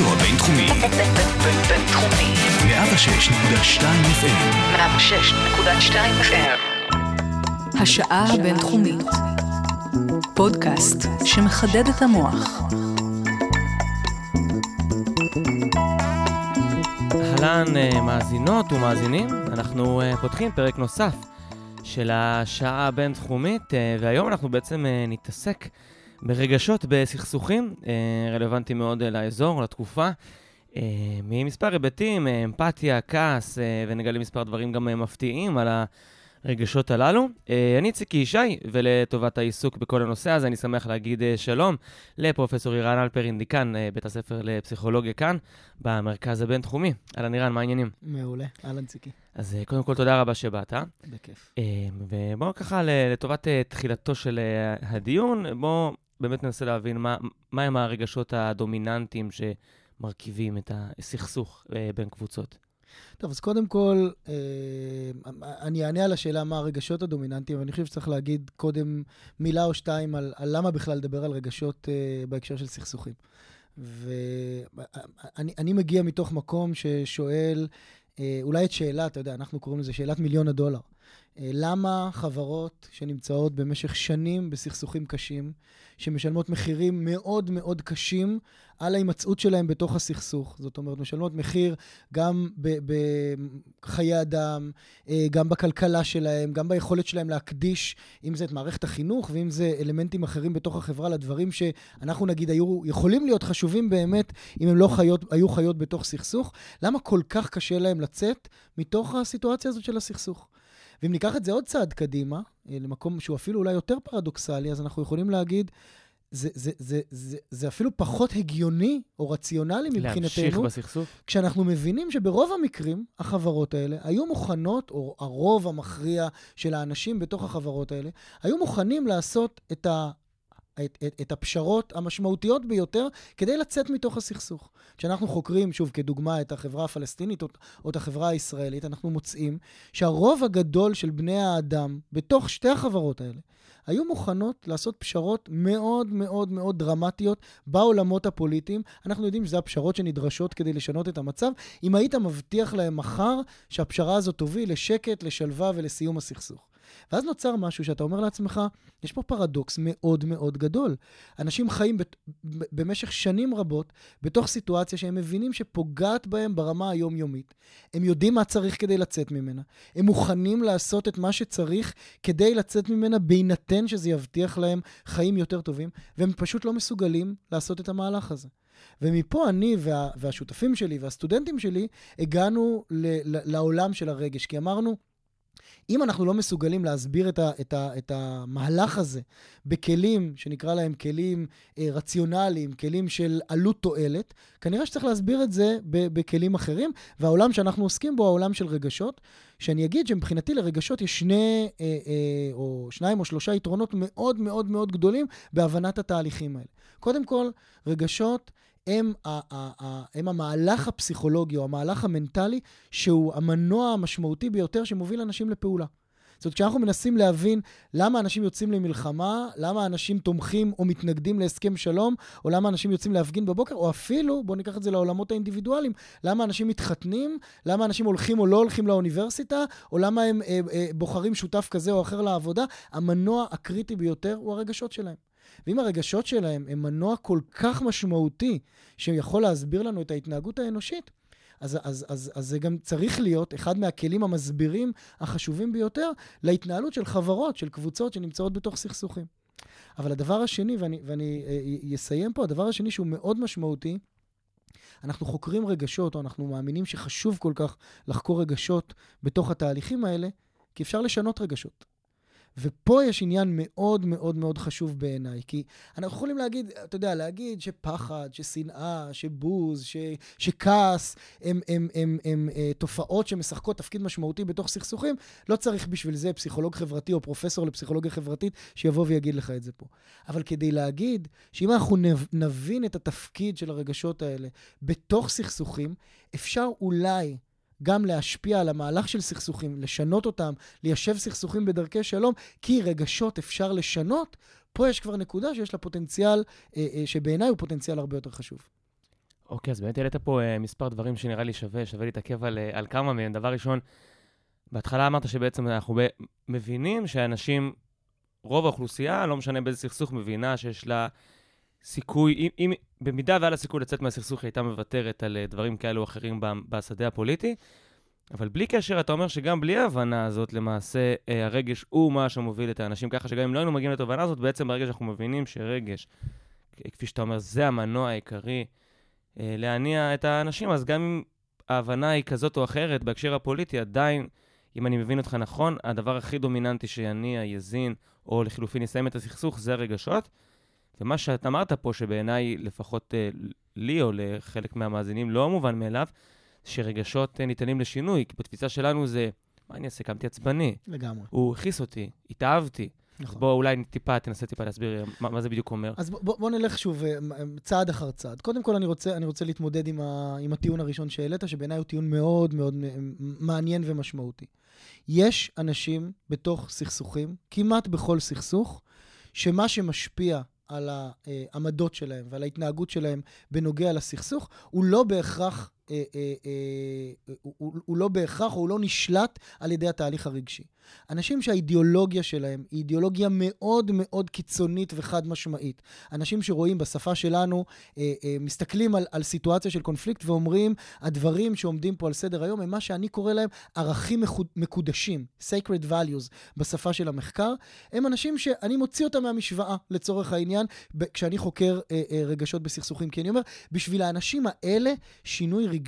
הרדיו הבינתחומי. בינתחומי. 106.2 FM. 106.2 FM. השעה הבינתחומית. פודקאסט שמחדד את המוח. אהלן אה, מאזינות ומאזינים, אנחנו אה, פותחים פרק נוסף של השעה הבינתחומית, אה, והיום אנחנו בעצם נתעסק ברגשות בסכסוכים, אה, רלוונטיים מאוד אה, לאזור, לתקופה, אה, ממספר היבטים, אמפתיה, כעס, ונגלה מספר דברים גם מפתיעים על הרגשות הללו. אני ציקי ישי, ולטובת העיסוק בכל הנושא הזה, אני שמח להגיד שלום לפרופסור אירן אלפרין, דיקן בית הספר לפסיכולוגיה כאן, במרכז הבינתחומי. אהלן אירן, מה העניינים? מעולה, אהלן ציקי, אז קודם כל, תודה רבה שבאת. בכיף. ובואו ככה, לטובת תחילתו של הדיון, בואו באמת ננסה להבין מה, מה הם הרגשות הדומיננטיים שמרכיבים את הסכסוך אה, בין קבוצות. טוב, אז קודם כל, אה, אני אענה על השאלה מה הרגשות הדומיננטיים, אבל אני חושב שצריך להגיד קודם מילה או שתיים על, על למה בכלל לדבר על רגשות אה, בהקשר של סכסוכים. ואני אני מגיע מתוך מקום ששואל, אולי את שאלה, אתה יודע, אנחנו קוראים לזה שאלת מיליון הדולר. אה, למה חברות שנמצאות במשך שנים בסכסוכים קשים, שמשלמות מחירים מאוד מאוד קשים על ההימצאות שלהם בתוך הסכסוך, זאת אומרת, משלמות מחיר גם בחיי אדם, אה, גם בכלכלה שלהם, גם ביכולת שלהם להקדיש, אם זה את מערכת החינוך ואם זה אלמנטים אחרים בתוך החברה, לדברים שאנחנו נגיד היו יכולים להיות חשובים באמת, אם הם לא חיות, היו חיות בתוך סכסוך. למה כל כך קשה להם לצאת מתוך הסיטואציה הזאת של הסכסוך? ואם ניקח את זה עוד צעד קדימה, אה, למקום שהוא אפילו אולי יותר פרדוקסלי, אז אנחנו יכולים להגיד, זה, זה, זה, זה, זה אפילו פחות הגיוני או רציונלי להמשיך מבחינתנו, בסכסוך? כשאנחנו מבינים שברוב המקרים, החברות האלה היו מוכנות, או הרוב המכריע של האנשים בתוך החברות האלה, היו מוכנים לעשות את ה... את, את, את הפשרות המשמעותיות ביותר כדי לצאת מתוך הסכסוך. כשאנחנו חוקרים, שוב, כדוגמה, את החברה הפלסטינית או, או את החברה הישראלית, אנחנו מוצאים שהרוב הגדול של בני האדם בתוך שתי החברות האלה היו מוכנות לעשות פשרות מאוד מאוד מאוד דרמטיות בעולמות הפוליטיים. אנחנו יודעים שזה הפשרות שנדרשות כדי לשנות את המצב. אם היית מבטיח להם מחר שהפשרה הזאת תוביל לשקט, לשלווה ולסיום הסכסוך. ואז נוצר משהו שאתה אומר לעצמך, יש פה פרדוקס מאוד מאוד גדול. אנשים חיים בת, במשך שנים רבות בתוך סיטואציה שהם מבינים שפוגעת בהם ברמה היומיומית. הם יודעים מה צריך כדי לצאת ממנה. הם מוכנים לעשות את מה שצריך כדי לצאת ממנה, בהינתן שזה יבטיח להם חיים יותר טובים, והם פשוט לא מסוגלים לעשות את המהלך הזה. ומפה אני וה, והשותפים שלי והסטודנטים שלי הגענו ל, ל, לעולם של הרגש, כי אמרנו, אם אנחנו לא מסוגלים להסביר את, ה, את, ה, את המהלך הזה בכלים שנקרא להם כלים אה, רציונליים, כלים של עלות תועלת, כנראה שצריך להסביר את זה ב, בכלים אחרים, והעולם שאנחנו עוסקים בו הוא העולם של רגשות, שאני אגיד שמבחינתי לרגשות יש שני, אה, אה, או שניים או שלושה יתרונות מאוד מאוד מאוד גדולים בהבנת התהליכים האלה. קודם כל, רגשות הם, ה- ה- ה- הם המהלך הפסיכולוגי או המהלך המנטלי שהוא המנוע המשמעותי ביותר שמוביל אנשים לפעולה. זאת אומרת, כשאנחנו מנסים להבין למה אנשים יוצאים למלחמה, למה אנשים תומכים או מתנגדים להסכם שלום, או למה אנשים יוצאים להפגין בבוקר, או אפילו, בואו ניקח את זה לעולמות האינדיבידואליים, למה אנשים מתחתנים, למה אנשים הולכים או לא הולכים לאוניברסיטה, או למה הם אה, אה, בוחרים שותף כזה או אחר לעבודה, המנוע הקריטי ביותר הוא הרגשות שלהם. ואם הרגשות שלהם הם מנוע כל כך משמעותי, שיכול להסביר לנו את ההתנהגות האנושית, אז, אז, אז, אז זה גם צריך להיות אחד מהכלים המסבירים החשובים ביותר להתנהלות של חברות, של קבוצות שנמצאות בתוך סכסוכים. אבל הדבר השני, ואני, ואני אה, אסיים פה, הדבר השני שהוא מאוד משמעותי, אנחנו חוקרים רגשות, או אנחנו מאמינים שחשוב כל כך לחקור רגשות בתוך התהליכים האלה, כי אפשר לשנות רגשות. ופה יש עניין מאוד מאוד מאוד חשוב בעיניי, כי אנחנו יכולים להגיד, אתה יודע, להגיד שפחד, ששנאה, שבוז, ש, שכעס, הם, הם, הם, הם, הם אה, תופעות שמשחקות תפקיד משמעותי בתוך סכסוכים, לא צריך בשביל זה פסיכולוג חברתי או פרופסור לפסיכולוגיה חברתית שיבוא ויגיד לך את זה פה. אבל כדי להגיד שאם אנחנו נב- נבין את התפקיד של הרגשות האלה בתוך סכסוכים, אפשר אולי גם להשפיע על המהלך של סכסוכים, לשנות אותם, ליישב סכסוכים בדרכי שלום, כי רגשות אפשר לשנות, פה יש כבר נקודה שיש לה פוטנציאל, אה, אה, שבעיניי הוא פוטנציאל הרבה יותר חשוב. אוקיי, אז באמת העלית פה uh, מספר דברים שנראה לי שווה, שווה להתעכב על, על כמה מהם. דבר ראשון, בהתחלה אמרת שבעצם אנחנו מבינים שאנשים, רוב האוכלוסייה, לא משנה באיזה סכסוך, מבינה שיש לה סיכוי, אם, אם במידה והיה לה סיכוי לצאת מהסכסוך, היא הייתה מוותרת על uh, דברים כאלו או אחרים בשדה הפוליטי. אבל בלי קשר, אתה אומר שגם בלי ההבנה הזאת, למעשה, uh, הרגש הוא מה שמוביל את האנשים. ככה שגם אם לא היינו מגיעים לתובנה הזאת, בעצם ברגע שאנחנו מבינים שרגש, כפי שאתה אומר, זה המנוע העיקרי אה, להניע את האנשים, אז גם אם ההבנה היא כזאת או אחרת בהקשר הפוליטי, עדיין, אם אני מבין אותך נכון, הדבר הכי דומיננטי שיניע, יזין, או לחילופין יסיים את הסכסוך, זה הרגשות. ומה שאת אמרת פה, שבעיניי, לפחות אה, לי או לחלק מהמאזינים, לא מובן מאליו, שרגשות אה, ניתנים לשינוי, כי בתפיסה שלנו זה, מה אני אעשה? קמתי עצבני. לגמרי. הוא הכעיס אותי, התאהבתי. אז נכון. בוא אולי טיפה, תנסה טיפה להסביר מה, מה זה בדיוק אומר. אז בוא, בוא נלך שוב אה, צעד אחר צעד. קודם כל, אני רוצה, אני רוצה להתמודד עם, ה, עם הטיעון הראשון שהעלית, שבעיניי הוא טיעון מאוד מאוד מעניין ומשמעותי. יש אנשים בתוך סכסוכים, כמעט בכל סכסוך, שמה שמשפיע על העמדות שלהם ועל ההתנהגות שלהם בנוגע לסכסוך, הוא לא בהכרח אה, אה, אה, הוא, לא בהכרח, הוא לא נשלט על ידי התהליך הרגשי. אנשים שהאידיאולוגיה שלהם היא אידיאולוגיה מאוד מאוד קיצונית וחד משמעית. אנשים שרואים בשפה שלנו, מסתכלים על, על סיטואציה של קונפליקט ואומרים, הדברים שעומדים פה על סדר היום הם מה שאני קורא להם ערכים מקודשים, sacred values בשפה של המחקר. הם אנשים שאני מוציא אותם מהמשוואה לצורך העניין, כשאני חוקר רגשות בסכסוכים. כי אני אומר, בשביל האנשים האלה, שינוי רגשי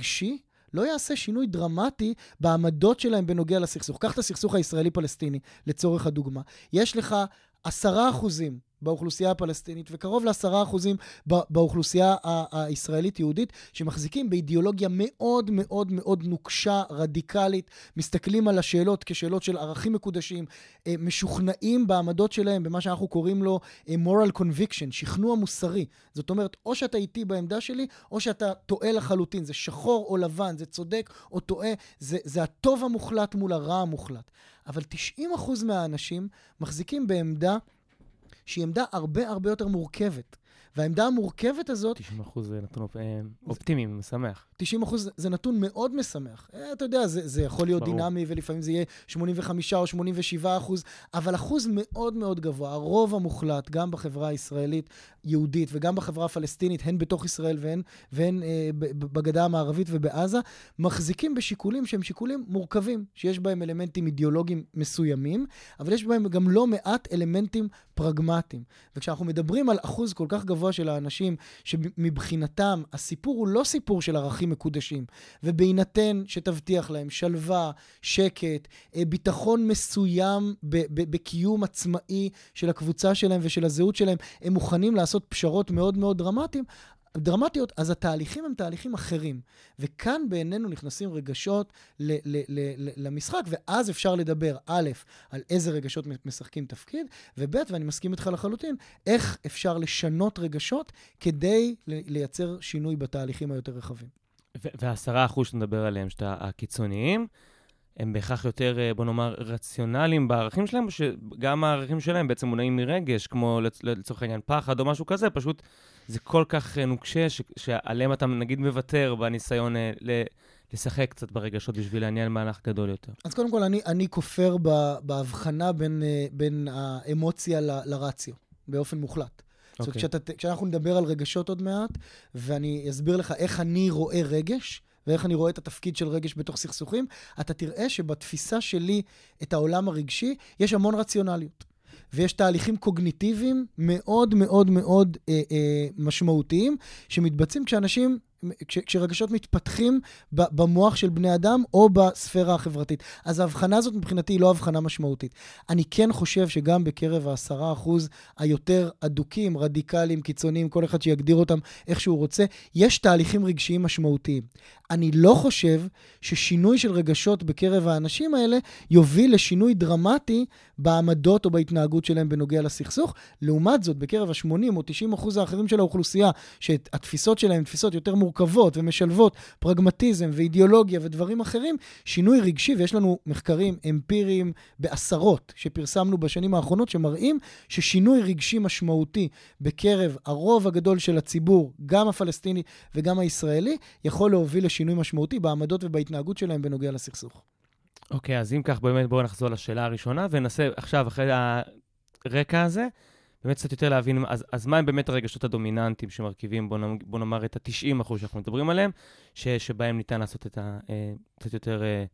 לא יעשה שינוי דרמטי בעמדות שלהם בנוגע לסכסוך. קח את הסכסוך הישראלי-פלסטיני, לצורך הדוגמה. יש לך עשרה אחוזים באוכלוסייה הפלסטינית וקרוב לעשרה אחוזים באוכלוסייה הישראלית-יהודית שמחזיקים באידיאולוגיה מאוד מאוד מאוד נוקשה, רדיקלית, מסתכלים על השאלות כשאלות של ערכים מקודשים, אה, משוכנעים בעמדות שלהם במה שאנחנו קוראים לו אה, moral conviction, שכנוע מוסרי. זאת אומרת, או שאתה איתי בעמדה שלי, או שאתה טועה לחלוטין. זה שחור או לבן, זה צודק או טועה, זה, זה הטוב המוחלט מול הרע המוחלט. אבל 90% מהאנשים מחזיקים בעמדה שהיא עמדה הרבה הרבה יותר מורכבת. והעמדה המורכבת הזאת... 90 אחוז זה נתון אה, אופטימי, משמח. 90 אחוז זה נתון מאוד משמח. אה, אתה יודע, זה, זה יכול להיות ברור. דינמי, ולפעמים זה יהיה 85 או 87 אחוז, אבל אחוז מאוד מאוד גבוה, הרוב המוחלט, גם בחברה הישראלית, יהודית, וגם בחברה הפלסטינית, הן בתוך ישראל והן, והן אה, בגדה המערבית ובעזה, מחזיקים בשיקולים שהם שיקולים מורכבים, שיש בהם אלמנטים אידיאולוגיים מסוימים, אבל יש בהם גם לא מעט אלמנטים פרגמטיים. וכשאנחנו מדברים על אחוז כל כך גבוה של האנשים, שמבחינתם הסיפור הוא לא סיפור של ערכים מקודשים, ובהינתן שתבטיח להם שלווה, שקט, אה, ביטחון מסוים בקיום עצמאי של הקבוצה שלהם ושל הזהות שלהם, הם מוכנים לעשות פשרות מאוד מאוד דרמטיים, דרמטיות, אז התהליכים הם תהליכים אחרים. וכאן בעינינו נכנסים רגשות ל- ל- ל- למשחק, ואז אפשר לדבר, א', על איזה רגשות משחקים תפקיד, וב', ואני מסכים איתך לחלוטין, איך אפשר לשנות רגשות כדי לייצר שינוי בתהליכים היותר רחבים. והעשרה אחוז שאתה מדבר עליהם, שאתה הקיצוניים, הם בהכרח יותר, אה, בוא נאמר, רציונליים בערכים שלהם, או שגם הערכים שלהם בעצם מונעים מרגש, כמו לצורך העניין פחד או משהו כזה, פשוט זה כל כך אה, נוקשה, ש- שעליהם אתה נגיד מוותר בניסיון אה, ל- לשחק קצת ברגשות בשביל לעניין מהלך גדול יותר. אז קודם כל, אני, אני כופר בהבחנה בין, בין האמוציה ל- לרציו, באופן מוחלט. Okay. זאת אומרת, אוקיי. כשאנחנו נדבר על רגשות עוד מעט, ואני אסביר לך איך אני רואה רגש, ואיך אני רואה את התפקיד של רגש בתוך סכסוכים, אתה תראה שבתפיסה שלי את העולם הרגשי יש המון רציונליות. ויש תהליכים קוגניטיביים מאוד מאוד מאוד אה, אה, משמעותיים שמתבצעים כשאנשים כש, כשרגשות מתפתחים במוח של בני אדם או בספירה החברתית. אז ההבחנה הזאת מבחינתי היא לא הבחנה משמעותית. אני כן חושב שגם בקרב העשרה אחוז היותר אדוקים, רדיקליים, קיצוניים, כל אחד שיגדיר אותם איך שהוא רוצה, יש תהליכים רגשיים משמעותיים. אני לא חושב ששינוי של רגשות בקרב האנשים האלה יוביל לשינוי דרמטי בעמדות או בהתנהגות שלהם בנוגע לסכסוך. לעומת זאת, בקרב ה-80 או 90 אחוז האחרים של האוכלוסייה, שהתפיסות שלהם הן תפיסות יותר מורכבות ומשלבות פרגמטיזם ואידיאולוגיה ודברים אחרים, שינוי רגשי, ויש לנו מחקרים אמפיריים בעשרות שפרסמנו בשנים האחרונות, שמראים ששינוי רגשי משמעותי בקרב הרוב הגדול של הציבור, גם הפלסטיני וגם הישראלי, יכול להוביל לשינוי משמעותי בעמדות ובהתנהגות שלהם בנוגע לסכסוך. אוקיי, אז אם כך, באמת בואו נחזור לשאלה הראשונה, וננסה עכשיו, אחרי הרקע הזה, באמת קצת יותר להבין, אז, אז מה הם באמת הרגשות הדומיננטיים שמרכיבים, בואו נאמר, בוא נאמר את ה-90% שאנחנו מדברים עליהם, ש, שבהם ניתן לעשות את ה... אה, קצת יותר אה,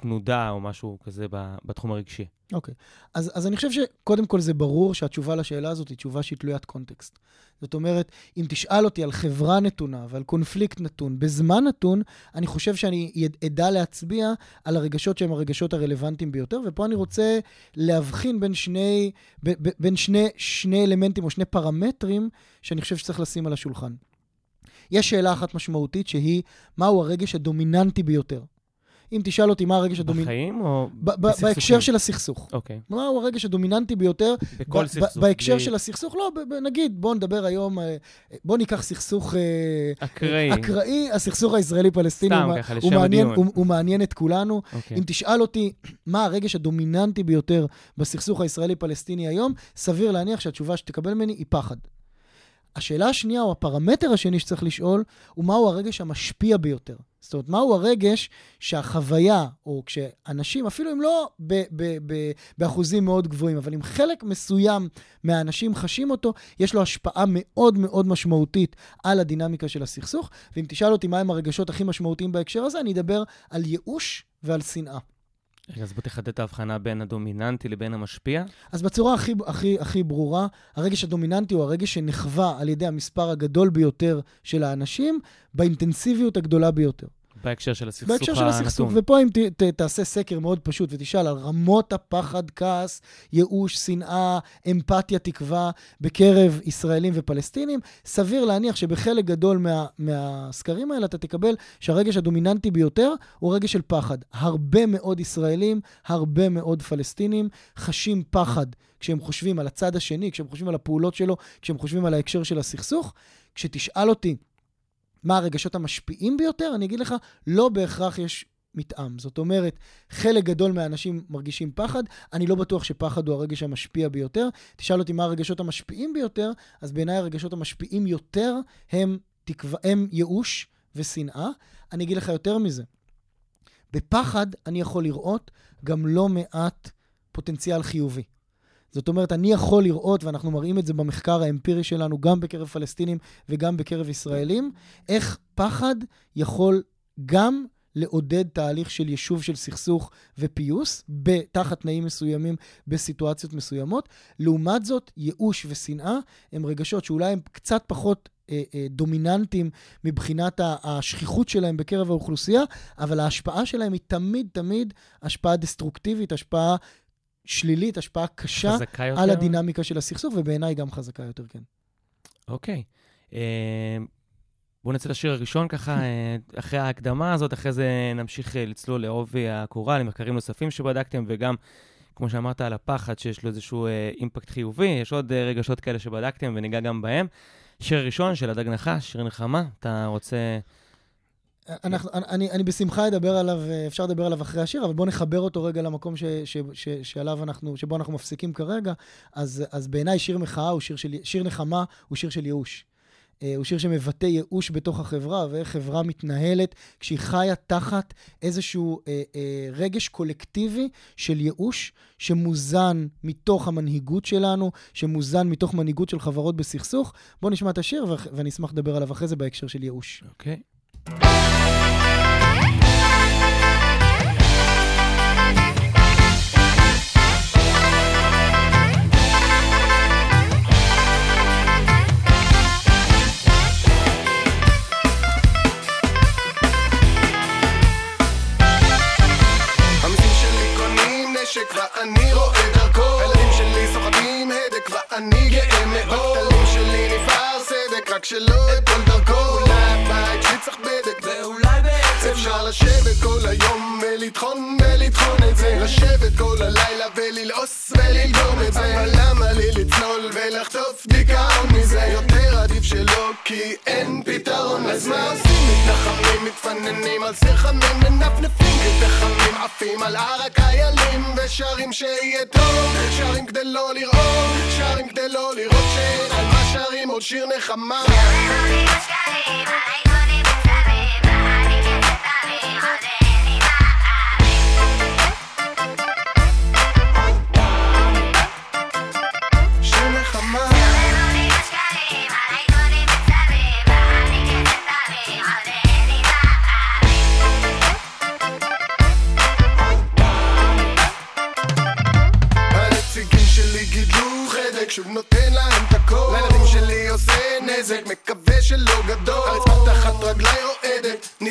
תנודה או משהו כזה בתחום הרגשי. אוקיי. Okay. אז, אז אני חושב שקודם כל זה ברור שהתשובה לשאלה הזאת היא תשובה שהיא תלוית קונטקסט. זאת אומרת, אם תשאל אותי על חברה נתונה ועל קונפליקט נתון בזמן נתון, אני חושב שאני אדע להצביע על הרגשות שהם הרגשות הרלוונטיים ביותר, ופה אני רוצה להבחין בין שני, ב, ב, בין שני, שני אלמנטים או שני פרמטרים שאני חושב שצריך לשים על השולחן. יש שאלה אחת משמעותית שהיא, מהו הרגש הדומיננטי ביותר? אם תשאל אותי מה הרגש הדומיננטי... בחיים או? בהקשר של הסכסוך. אוקיי. מהו הרגש הדומיננטי ביותר? בכל סכסוך. בהקשר של הסכסוך, לא, נגיד, בואו נדבר היום, אה, בואו ניקח סכסוך... אה, אקראי. אקראי, הסכסוך הישראלי-פלסטיני. סתם ככה, לשם הדיון. הוא מעניין את כולנו. אוקיי. אם תשאל אותי מה הרגש הדומיננטי ביותר בסכסוך הישראלי-פלסטיני היום, סביר להניח שהתשובה שתקבל ממני היא פחד. השאלה השנייה, או הפרמטר השני שצריך לשאול, הוא מהו הרגש המשפיע ביותר. זאת אומרת, מהו הרגש שהחוויה, או כשאנשים, אפילו אם לא ב- ב- ב- באחוזים מאוד גבוהים, אבל אם חלק מסוים מהאנשים חשים אותו, יש לו השפעה מאוד מאוד משמעותית על הדינמיקה של הסכסוך. ואם תשאל אותי מהם הרגשות הכי משמעותיים בהקשר הזה, אני אדבר על ייאוש ועל שנאה. רגע, אז בוא תחדד את ההבחנה בין הדומיננטי לבין המשפיע. אז בצורה הכי, הכי, הכי ברורה, הרגש הדומיננטי הוא הרגש שנחווה על ידי המספר הגדול ביותר של האנשים, באינטנסיביות הגדולה ביותר. בהקשר של הסכסוך הנתון. בהקשר של הסכסוך, ופה אם ת, ת, תעשה סקר מאוד פשוט ותשאל על רמות הפחד, כעס, ייאוש, שנאה, אמפתיה, תקווה בקרב ישראלים ופלסטינים, סביר להניח שבחלק גדול מה, מהסקרים האלה אתה תקבל שהרגש הדומיננטי ביותר הוא רגש של פחד. הרבה מאוד ישראלים, הרבה מאוד פלסטינים חשים פחד כשהם חושבים על הצד השני, כשהם חושבים על הפעולות שלו, כשהם חושבים על ההקשר של הסכסוך. כשתשאל אותי, מה הרגשות המשפיעים ביותר? אני אגיד לך, לא בהכרח יש מתאם. זאת אומרת, חלק גדול מהאנשים מרגישים פחד, אני לא בטוח שפחד הוא הרגש המשפיע ביותר. תשאל אותי מה הרגשות המשפיעים ביותר, אז בעיניי הרגשות המשפיעים יותר הם, תקווה, הם ייאוש ושנאה. אני אגיד לך יותר מזה. בפחד אני יכול לראות גם לא מעט פוטנציאל חיובי. זאת אומרת, אני יכול לראות, ואנחנו מראים את זה במחקר האמפירי שלנו, גם בקרב פלסטינים וגם בקרב ישראלים, איך פחד יכול גם לעודד תהליך של יישוב של סכסוך ופיוס, תחת תנאים מסוימים, בסיטואציות מסוימות. לעומת זאת, ייאוש ושנאה הם רגשות שאולי הם קצת פחות אה, אה, דומיננטיים מבחינת השכיחות שלהם בקרב האוכלוסייה, אבל ההשפעה שלהם היא תמיד תמיד השפעה דסטרוקטיבית, השפעה שלילית, השפעה קשה על הדינמיקה של הסכסוך, ובעיניי גם חזקה יותר, כן. אוקיי. אה, בואו נצא לשיר הראשון ככה, אה, אחרי ההקדמה הזאת, אחרי זה נמשיך אה, לצלול לעובי הקורה, למחקרים נוספים שבדקתם, וגם, כמו שאמרת, על הפחד, שיש לו איזשהו אימפקט חיובי, יש עוד רגשות כאלה שבדקתם, וניגע גם בהם. שיר ראשון של הדג נחש, שיר נחמה, אתה רוצה... אנחנו, אני, אני בשמחה אדבר עליו, אפשר לדבר עליו אחרי השיר, אבל בואו נחבר אותו רגע למקום ש, ש, ש, שעליו אנחנו, שבו אנחנו מפסיקים כרגע. אז, אז בעיניי שיר מחאה הוא שיר של, שיר נחמה הוא שיר של ייאוש. הוא שיר שמבטא ייאוש בתוך החברה, ואיך חברה מתנהלת כשהיא חיה תחת איזשהו אה, אה, רגש קולקטיבי של ייאוש, שמוזן מתוך המנהיגות שלנו, שמוזן מתוך מנהיגות של חברות בסכסוך. בואו נשמע את השיר, ואני אשמח לדבר עליו אחרי זה בהקשר של ייאוש. אוקיי. Okay. ואני רואה דרכו. הילדים שלי סוחטים הדק ואני גאה מאוד. בטלים שלי נפער סדק רק שלא אפול דרכו לשבת כל היום ולטחון ולטחון את זה. לשבת כל הלילה וללעוס וללגום את זה. אבל למה לי לצלול ולחטוף דיכאון מזה? יותר עדיף שלא כי אין פתרון. אז מה עושים? מתנחמים, מתפננים על סרחמים מנפנפים כפחמים עפים על הר הקיילים. ושרים שיהיה טוב שרים כדי לא לראות שרים כדי לא לראות שאין על מה שרים. עוד שיר נחמה שוב נותן להם את הכל. לילדים שלי עושה נזק מקווה שלא גדול. הרצפה תחת רגליי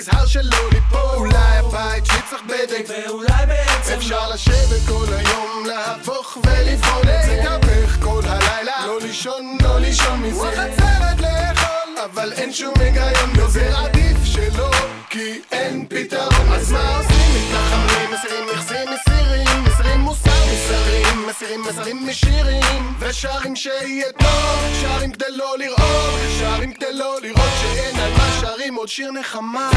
נזהר שלא ליפול. אולי הבית שלי צריך בדק. ואולי בעצם אפשר לשבת כל היום להפוך ולבחון את זה. להתהפך כל הלילה. לא לישון לא לישון מזה. וחצרת לאכול. אבל אין שום היגיון יותר עדיף שלא כי אין פתרון. אז מה עושים? מתנחמים מסירים מכסים מסירים. מסירים מוסר מסרים מסירים מסרים משירים. ושרים שיהיה טוב. שרים כדי לא לראות. שרים כדי לא לראות שאין על מה שרים עוד שיר נחמה.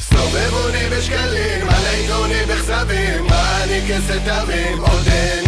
סובב אותי בשקלים, עלי גוני בכזבים, בא אני כסתמים, עוד איני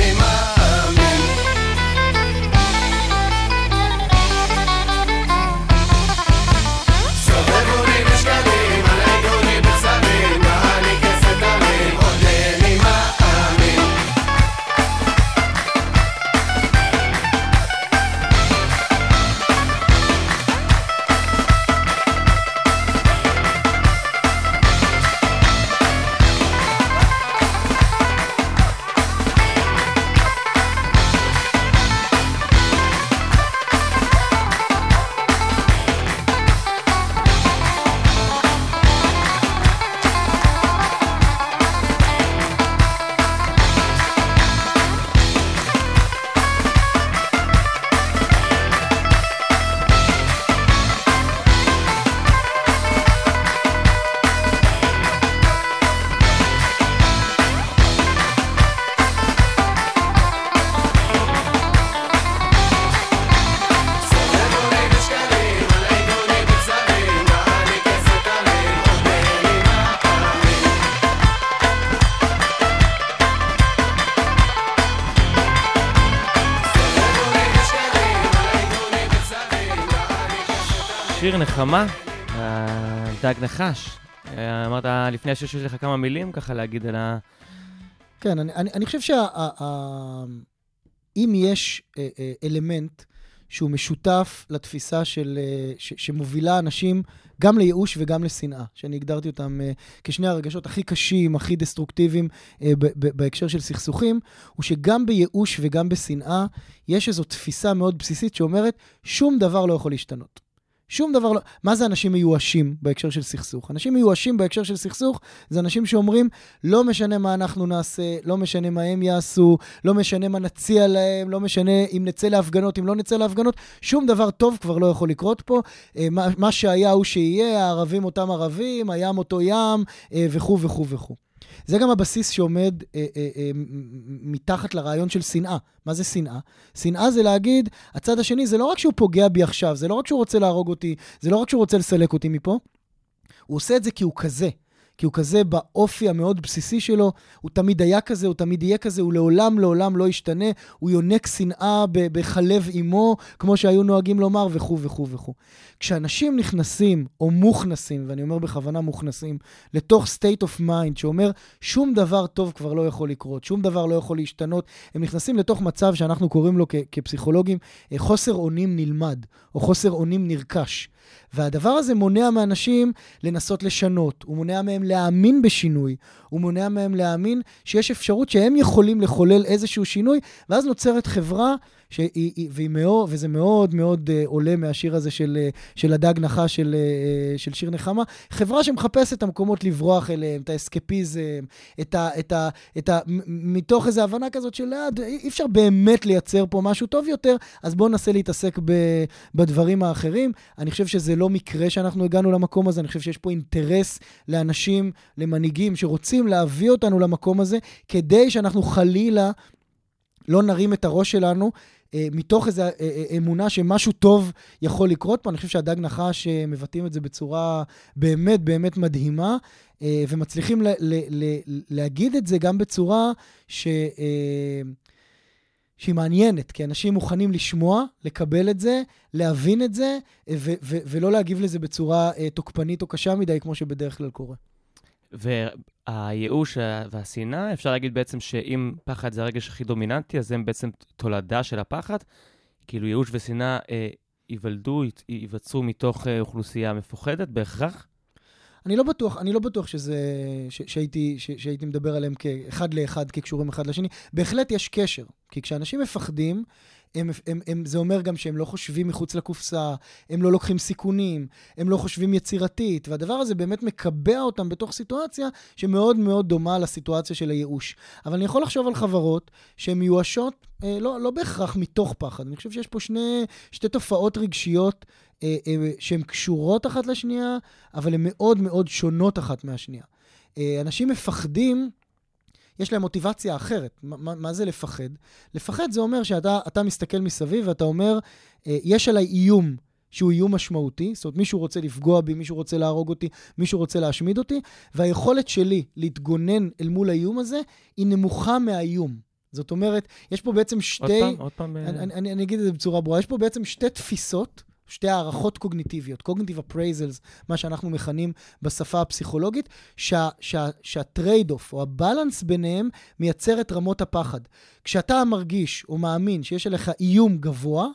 שיר נחמה, דג נחש. אה, אמרת לפני השיר שיש לך כמה מילים ככה להגיד על ה... כן, אני, אני, אני חושב שאם יש אה, אה, אלמנט שהוא משותף לתפיסה של, ש, שמובילה אנשים גם לייאוש וגם לשנאה, שאני הגדרתי אותם כשני הרגשות הכי קשים, הכי דסטרוקטיביים בהקשר של סכסוכים, הוא שגם בייאוש וגם בשנאה יש איזו תפיסה מאוד בסיסית שאומרת, שום דבר לא יכול להשתנות. שום דבר לא... מה זה אנשים מיואשים בהקשר של סכסוך? אנשים מיואשים בהקשר של סכסוך זה אנשים שאומרים, לא משנה מה אנחנו נעשה, לא משנה מה הם יעשו, לא משנה מה נציע להם, לא משנה אם נצא להפגנות, אם לא נצא להפגנות, שום דבר טוב כבר לא יכול לקרות פה. אה, מה, מה שהיה הוא שיהיה, הערבים אותם ערבים, הים אותו ים, אה, וכו' וכו' וכו'. זה גם הבסיס שעומד אה, אה, אה, מתחת לרעיון של שנאה. מה זה שנאה? שנאה זה להגיד, הצד השני זה לא רק שהוא פוגע בי עכשיו, זה לא רק שהוא רוצה להרוג אותי, זה לא רק שהוא רוצה לסלק אותי מפה, הוא עושה את זה כי הוא כזה. כי הוא כזה באופי המאוד בסיסי שלו, הוא תמיד היה כזה, הוא תמיד יהיה כזה, הוא לעולם לעולם לא ישתנה, הוא יונק שנאה בחלב אימו, כמו שהיו נוהגים לומר, וכו' וכו' וכו'. כשאנשים נכנסים, או מוכנסים, ואני אומר בכוונה מוכנסים, לתוך state of mind שאומר, שום דבר טוב כבר לא יכול לקרות, שום דבר לא יכול להשתנות, הם נכנסים לתוך מצב שאנחנו קוראים לו כ- כפסיכולוגים אה, חוסר אונים נלמד, או חוסר אונים נרכש. והדבר הזה מונע מאנשים לנסות לשנות, הוא מונע מהם להאמין בשינוי, הוא מונע מהם להאמין שיש אפשרות שהם יכולים לחולל איזשהו שינוי, ואז נוצרת חברה שהיא, היא- והיא מאוד, וזה מאוד מאוד אה, עולה מהשיר הזה של, אה, של הדג נחה של, אה, של שיר נחמה, חברה שמחפשת את המקומות לברוח אליהם, את האסקפיזם, את ה... את ה, את ה מתוך איזו הבנה כזאת של "אה, אי אפשר באמת לייצר פה משהו טוב יותר, אז בואו ננסה להתעסק ב, בדברים האחרים. אני חושב שזה לא מקרה שאנחנו הגענו למקום הזה, אני חושב שיש פה אינטרס לאנשים, למנהיגים, שרוצים להביא אותנו למקום הזה, כדי שאנחנו חלילה לא נרים את הראש שלנו. אה, מתוך איזו אה, אה, אמונה שמשהו טוב יכול לקרות פה. אני חושב שהדג נחש אה, מבטאים את זה בצורה באמת באמת מדהימה, אה, ומצליחים ל- ל- ל- להגיד את זה גם בצורה ש... אה, שהיא מעניינת, כי אנשים מוכנים לשמוע, לקבל את זה, להבין את זה, אה, ו- ו- ולא להגיב לזה בצורה אה, תוקפנית או קשה מדי, כמו שבדרך כלל קורה. והייאוש והשנאה, אפשר להגיד בעצם שאם פחד זה הרגש הכי דומיננטי, אז הם בעצם תולדה של הפחד. כאילו ייאוש ושנאה אה, ייוולדו, ייווצרו מתוך אה, אוכלוסייה מפוחדת בהכרח. אני לא בטוח, אני לא בטוח שזה, ש, שהייתי, ש, שהייתי מדבר עליהם כאחד לאחד, כקשורים אחד לשני. בהחלט יש קשר, כי כשאנשים מפחדים, הם, הם, הם, זה אומר גם שהם לא חושבים מחוץ לקופסה, הם לא לוקחים סיכונים, הם לא חושבים יצירתית, והדבר הזה באמת מקבע אותם בתוך סיטואציה שמאוד מאוד דומה לסיטואציה של הייאוש. אבל אני יכול לחשוב על חברות שהן מיואשות, אה, לא, לא בהכרח מתוך פחד. אני חושב שיש פה שני, שתי תופעות רגשיות אה, אה, שהן קשורות אחת לשנייה, אבל הן מאוד מאוד שונות אחת מהשנייה. אה, אנשים מפחדים, יש להם מוטיבציה אחרת. מה, מה- זה לפחד? לפחד זה אומר שאתה אתה מסתכל מסביב ואתה אומר, אה, יש עליי איום שהוא איום משמעותי, זאת אומרת, מישהו רוצה לפגוע בי, מישהו רוצה להרוג אותי, מישהו רוצה להשמיד אותי, והיכולת שלי להתגונן אל מול האיום הזה היא נמוכה מהאיום. זאת אומרת, יש פה בעצם עוד שתי... פעם, עוד פעם. אה, אני, אני, אני, אני אגיד את זה בצורה ברורה. יש פה בעצם שתי תפיסות, שתי הערכות קוגניטיביות, cognitive appraisals, מה שאנחנו מכנים בשפה הפסיכולוגית, שה, שה, שה trade-off או ה balance ביניהם מייצר את רמות הפחד. כשאתה מרגיש או מאמין שיש עליך איום גבוה,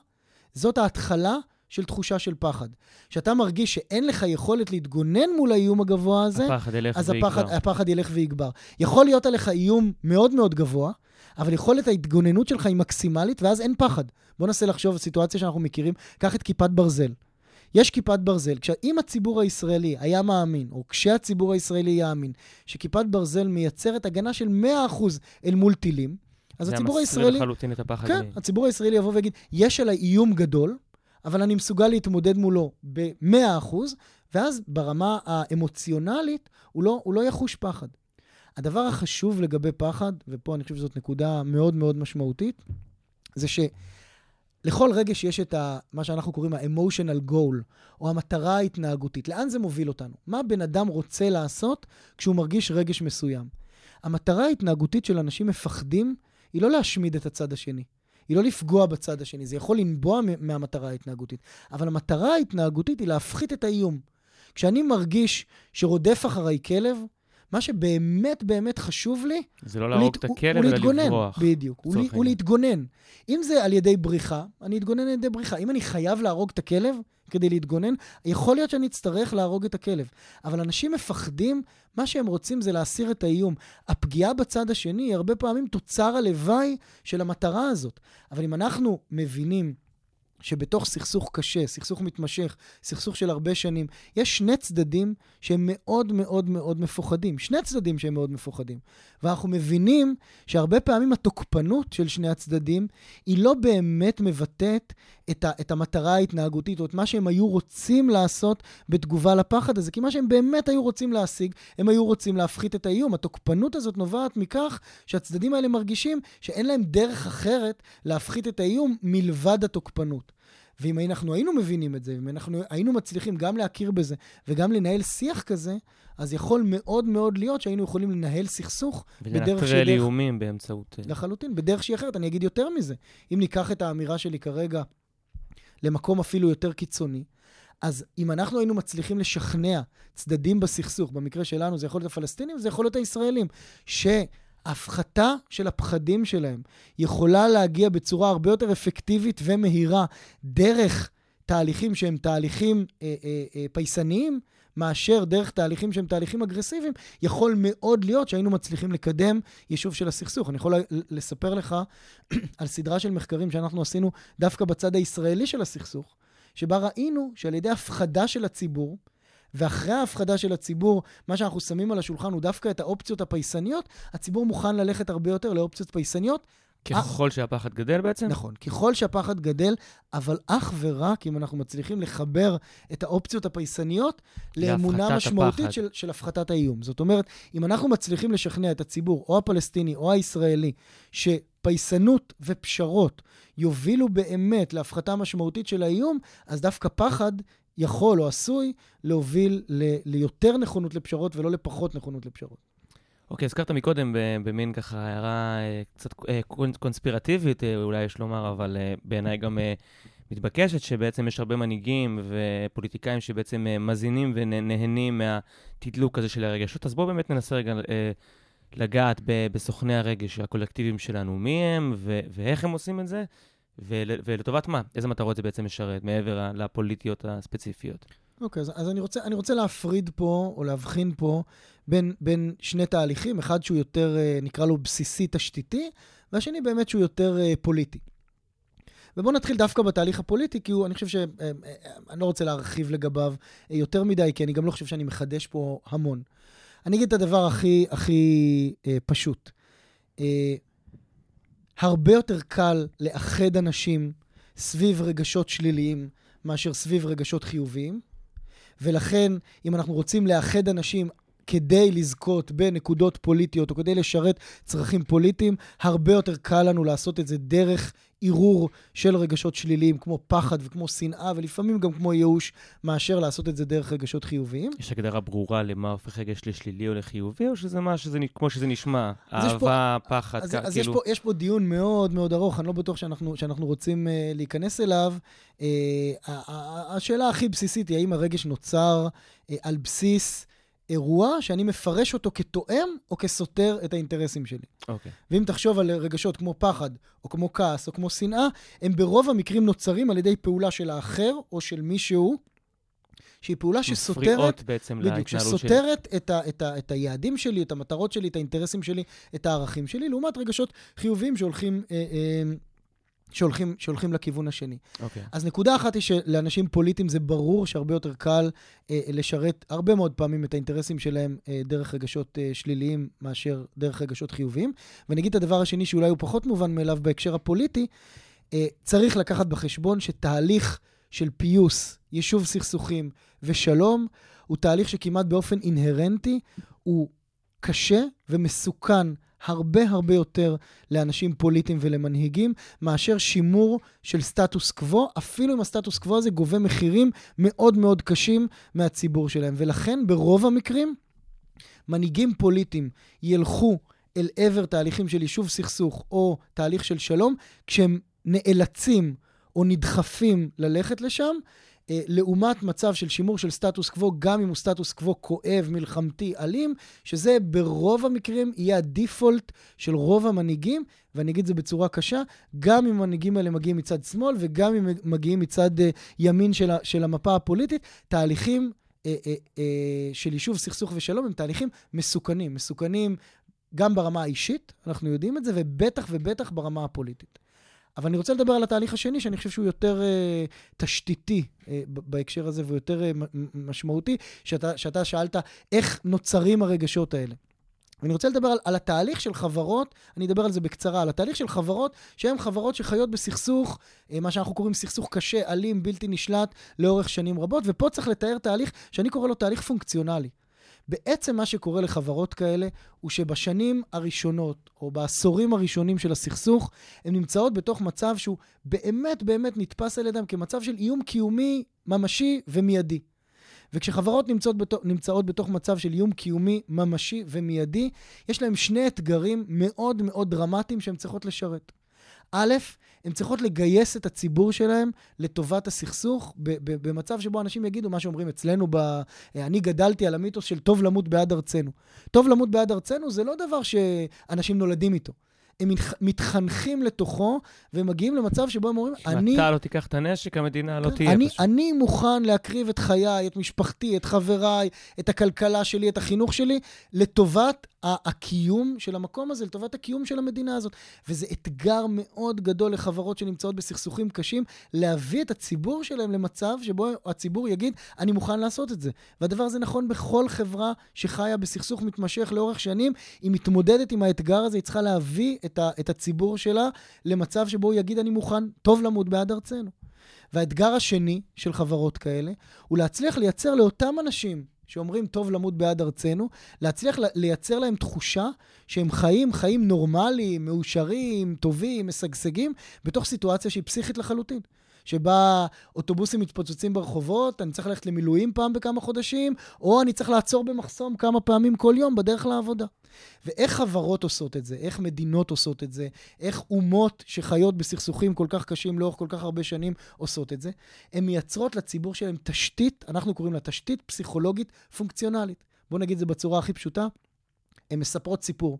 זאת ההתחלה של תחושה של פחד. כשאתה מרגיש שאין לך יכולת להתגונן מול האיום הגבוה הזה, הפחד ילך אז ויגבר. הפחד, הפחד ילך ויגבר. יכול להיות עליך איום מאוד מאוד גבוה, אבל יכולת ההתגוננות שלך היא מקסימלית, ואז אין פחד. בוא ננסה לחשוב על סיטואציה שאנחנו מכירים. קח את כיפת ברזל. יש כיפת ברזל. אם הציבור הישראלי היה מאמין, או כשהציבור הישראלי יאמין, שכיפת ברזל מייצרת הגנה של 100% אל מול טילים, אז הציבור זה הישראלי... מסיר לחלוטין את הפחד. כן, מ- הציבור הישראלי יבוא ויגיד, יש עליי איום גדול, אבל אני מסוגל להתמודד מולו ב-100%, ואז ברמה האמוציונלית הוא לא, הוא לא יחוש פחד. הדבר החשוב לגבי פחד, ופה אני חושב שזאת נקודה מאוד מאוד משמעותית, זה שלכל רגש יש את ה, מה שאנחנו קוראים ה-emotional goal, או המטרה ההתנהגותית. לאן זה מוביל אותנו? מה בן אדם רוצה לעשות כשהוא מרגיש רגש מסוים? המטרה ההתנהגותית של אנשים מפחדים היא לא להשמיד את הצד השני. היא לא לפגוע בצד השני, זה יכול לנבוע מהמטרה ההתנהגותית. אבל המטרה ההתנהגותית היא להפחית את האיום. כשאני מרגיש שרודף אחריי כלב, מה שבאמת באמת חשוב לי, זה לא להרוג את הכלב, אלא. לברוח. בדיוק, הוא. להתגונן. אם זה על ידי בריחה, אני אתגונן על ידי בריחה. אם אני חייב להרוג את הכלב כדי להתגונן, יכול להיות שאני אצטרך להרוג את הכלב. אבל אנשים מפחדים, מה שהם רוצים זה להסיר את האיום. הפגיעה בצד השני היא הרבה פעמים תוצר הלוואי של המטרה הזאת. אבל אם אנחנו מבינים שבתוך סכסוך קשה, סכסוך מתמשך, סכסוך של הרבה שנים, יש שני צדדים שהם מאוד מאוד מאוד מפוחדים. שני צדדים שהם מאוד מפוחדים. ואנחנו מבינים שהרבה פעמים התוקפנות של שני הצדדים היא לא באמת מבטאת את, ה, את המטרה ההתנהגותית או את מה שהם היו רוצים לעשות בתגובה לפחד הזה, כי מה שהם באמת היו רוצים להשיג, הם היו רוצים להפחית את האיום. התוקפנות הזאת נובעת מכך שהצדדים האלה מרגישים שאין להם דרך אחרת להפחית את האיום מלבד התוקפנות. ואם אנחנו היינו מבינים את זה, אם אנחנו היינו מצליחים גם להכיר בזה וגם לנהל שיח כזה, אז יכול מאוד מאוד להיות שהיינו יכולים לנהל סכסוך בדרך שהיא ולנטרל. איומים באמצעות... אה, לחלוטין, בדרך שהיא אחרת. אני אגיד יותר מזה. אם ניקח את האמירה שלי כרגע למקום אפילו יותר קיצוני, אז אם אנחנו היינו מצליחים לשכנע צדדים בסכסוך, במקרה שלנו זה יכול להיות הפלסטינים, זה יכול להיות הישראלים, שההפחתה של הפחדים שלהם יכולה להגיע בצורה הרבה יותר אפקטיבית ומהירה דרך תהליכים שהם תהליכים אה, אה, אה, פייסניים, מאשר דרך תהליכים שהם תהליכים אגרסיביים, יכול מאוד להיות שהיינו מצליחים לקדם יישוב של הסכסוך. אני יכול לספר לך על סדרה של מחקרים שאנחנו עשינו דווקא בצד הישראלי של הסכסוך, שבה ראינו שעל ידי הפחדה של הציבור, ואחרי ההפחדה של הציבור, מה שאנחנו שמים על השולחן הוא דווקא את האופציות הפייסניות, הציבור מוכן ללכת הרבה יותר לאופציות פייסניות. ככל שהפחד גדל בעצם? נכון, ככל שהפחד גדל, אבל אך ורק אם אנחנו מצליחים לחבר את האופציות הפייסניות לאמונה משמעותית של, של הפחתת האיום. זאת אומרת, אם אנחנו מצליחים לשכנע את הציבור, או הפלסטיני או הישראלי, שפייסנות ופשרות יובילו באמת להפחתה משמעותית של האיום, אז דווקא פחד יכול או עשוי להוביל ל- ליותר נכונות לפשרות ולא לפחות נכונות לפשרות. אוקיי, okay, הזכרת מקודם במין ככה הערה אה, קצת אה, קונספירטיבית, אה, אולי יש לומר, אבל בעיניי גם מתבקשת, שבעצם יש הרבה מנהיגים ופוליטיקאים שבעצם מזינים ונהנים מהתדלוק הזה של הרגשות. אז בואו באמת ננסה רגע לגעת בסוכני הרגש הקולקטיביים שלנו, מי הם ואיך הם עושים את זה, ול, ולטובת מה? איזה מטרות זה בעצם משרת, מעבר לפוליטיות הספציפיות? אוקיי, okay, אז, אז אני, רוצה, אני רוצה להפריד פה, או להבחין פה, בין, בין שני תהליכים, אחד שהוא יותר, אה, נקרא לו בסיסי תשתיתי, והשני באמת שהוא יותר uh, פוליטי. ובואו נתחיל דווקא בתהליך הפוליטי, כי הוא, אני חושב ש... אה, לא רוצה להרחיב לגביו יותר מדי, כי אני גם לא חושב שאני מחדש פה המון. אני אגיד את הדבר הכי, הכי uh, פשוט. Uh, הרבה יותר קל לאחד אנשים סביב רגשות שליליים מאשר סביב רגשות חיוביים. ולכן, אם אנחנו רוצים לאחד אנשים כדי לזכות בנקודות פוליטיות או כדי לשרת צרכים פוליטיים, הרבה יותר קל לנו לעשות את זה דרך ערעור של רגשות שליליים, כמו פחד וכמו שנאה, ולפעמים גם כמו ייאוש, מאשר לעשות את זה דרך רגשות חיוביים. יש הגדרה ברורה למה הופך רגש לשלילי או לחיובי, או שזה מה שזה, כמו שזה נשמע? אהבה, פה, פחד, אז, כ- אז כאילו... יש פה, יש פה דיון מאוד מאוד ארוך, אני לא בטוח שאנחנו, שאנחנו רוצים uh, להיכנס אליו. Uh, השאלה הכי בסיסית היא האם הרגש נוצר uh, על בסיס... אירוע שאני מפרש אותו כתואם או כסותר את האינטרסים שלי. אוקיי. Okay. ואם תחשוב על רגשות כמו פחד, או כמו כעס, או כמו שנאה, הם ברוב המקרים נוצרים על ידי פעולה של האחר או של מישהו, שהיא פעולה שסותרת... מפריעות בעצם להתנהלות שלי. בדיוק, שסותרת את, ה, את, ה, את היעדים שלי, את המטרות שלי, את האינטרסים שלי, את הערכים שלי, לעומת רגשות חיוביים שהולכים... אה, אה, שהולכים, שהולכים לכיוון השני. Okay. אוקיי. אז נקודה אחת היא שלאנשים פוליטיים זה ברור שהרבה יותר קל אה, לשרת הרבה מאוד פעמים את האינטרסים שלהם אה, דרך רגשות אה, שליליים מאשר דרך רגשות חיוביים. ואני אגיד את הדבר השני שאולי הוא פחות מובן מאליו בהקשר הפוליטי, אה, צריך לקחת בחשבון שתהליך של פיוס, יישוב סכסוכים ושלום, הוא תהליך שכמעט באופן אינהרנטי הוא קשה ומסוכן הרבה הרבה יותר לאנשים פוליטיים ולמנהיגים, מאשר שימור של סטטוס קוו, אפילו אם הסטטוס קוו הזה גובה מחירים מאוד מאוד קשים מהציבור שלהם. ולכן ברוב המקרים, מנהיגים פוליטיים ילכו אל עבר תהליכים של יישוב סכסוך או תהליך של שלום, כשהם נאלצים או נדחפים ללכת לשם, לעומת מצב של שימור של סטטוס קוו, גם אם הוא סטטוס קוו כואב, מלחמתי, אלים, שזה ברוב המקרים יהיה הדיפולט של רוב המנהיגים, ואני אגיד את זה בצורה קשה, גם אם המנהיגים האלה מגיעים מצד שמאל וגם אם מגיעים מצד uh, ימין של, של המפה הפוליטית, תהליכים uh, של יישוב סכסוך ושלום הם תהליכים מסוכנים. מסוכנים גם ברמה האישית, אנחנו יודעים את זה, ובטח ובטח ברמה הפוליטית. אבל אני רוצה לדבר על התהליך השני, שאני חושב שהוא יותר uh, תשתיתי uh, בהקשר הזה, והוא יותר uh, משמעותי, שאתה, שאתה שאלת איך נוצרים הרגשות האלה. ואני רוצה לדבר על, על התהליך של חברות, אני אדבר על זה בקצרה, על התהליך של חברות שהן חברות שחיות בסכסוך, מה שאנחנו קוראים סכסוך קשה, אלים, בלתי נשלט, לאורך שנים רבות, ופה צריך לתאר תהליך שאני קורא לו תהליך פונקציונלי. בעצם מה שקורה לחברות כאלה הוא שבשנים הראשונות, או בעשורים הראשונים של הסכסוך, הן נמצאות בתוך מצב שהוא באמת באמת נתפס על ידם כמצב של איום קיומי ממשי ומיידי. וכשחברות נמצאות, בתוך, נמצאות בתוך מצב של איום קיומי ממשי ומיידי, יש להן שני אתגרים מאוד מאוד דרמטיים שהן צריכות לשרת. א', הן צריכות לגייס את הציבור שלהם לטובת הסכסוך, במצב שבו אנשים יגידו מה שאומרים אצלנו, ב... אני גדלתי על המיתוס של טוב למות בעד ארצנו. טוב למות בעד ארצנו זה לא דבר שאנשים נולדים איתו. הם מתח- מתחנכים לתוכו, והם מגיעים למצב שבו הם אומרים, אם אני... אתה לא תיקח את הנשק, המדינה לא כן, תהיה אני, פשוט. אני מוכן להקריב את חיי, את משפחתי, את חבריי, את הכלכלה שלי, את החינוך שלי, לטובת הקיום של המקום הזה, לטובת הקיום של המדינה הזאת. וזה אתגר מאוד גדול לחברות שנמצאות בסכסוכים קשים, להביא את הציבור שלהם למצב שבו הציבור יגיד, אני מוכן לעשות את זה. והדבר הזה נכון בכל חברה שחיה בסכסוך מתמשך לאורך שנים. היא מתמודדת עם האתגר הזה, היא צריכה להביא את, ה- את הציבור שלה למצב שבו הוא יגיד, אני מוכן, טוב למות בעד ארצנו. והאתגר השני של חברות כאלה, הוא להצליח לייצר לאותם אנשים שאומרים טוב למות בעד ארצנו, להצליח לייצר להם תחושה שהם חיים חיים נורמליים, מאושרים, טובים, משגשגים, בתוך סיטואציה שהיא פסיכית לחלוטין. שבה אוטובוסים מתפוצצים ברחובות, אני צריך ללכת למילואים פעם בכמה חודשים, או אני צריך לעצור במחסום כמה פעמים כל יום בדרך לעבודה. ואיך חברות עושות את זה, איך מדינות עושות את זה, איך אומות שחיות בסכסוכים כל כך קשים לאורך כל כך הרבה שנים עושות את זה, הן מייצרות לציבור שלהם תשתית, אנחנו קוראים לה תשתית פסיכולוגית פונקציונלית. בואו נגיד את זה בצורה הכי פשוטה, הן מספרות סיפור.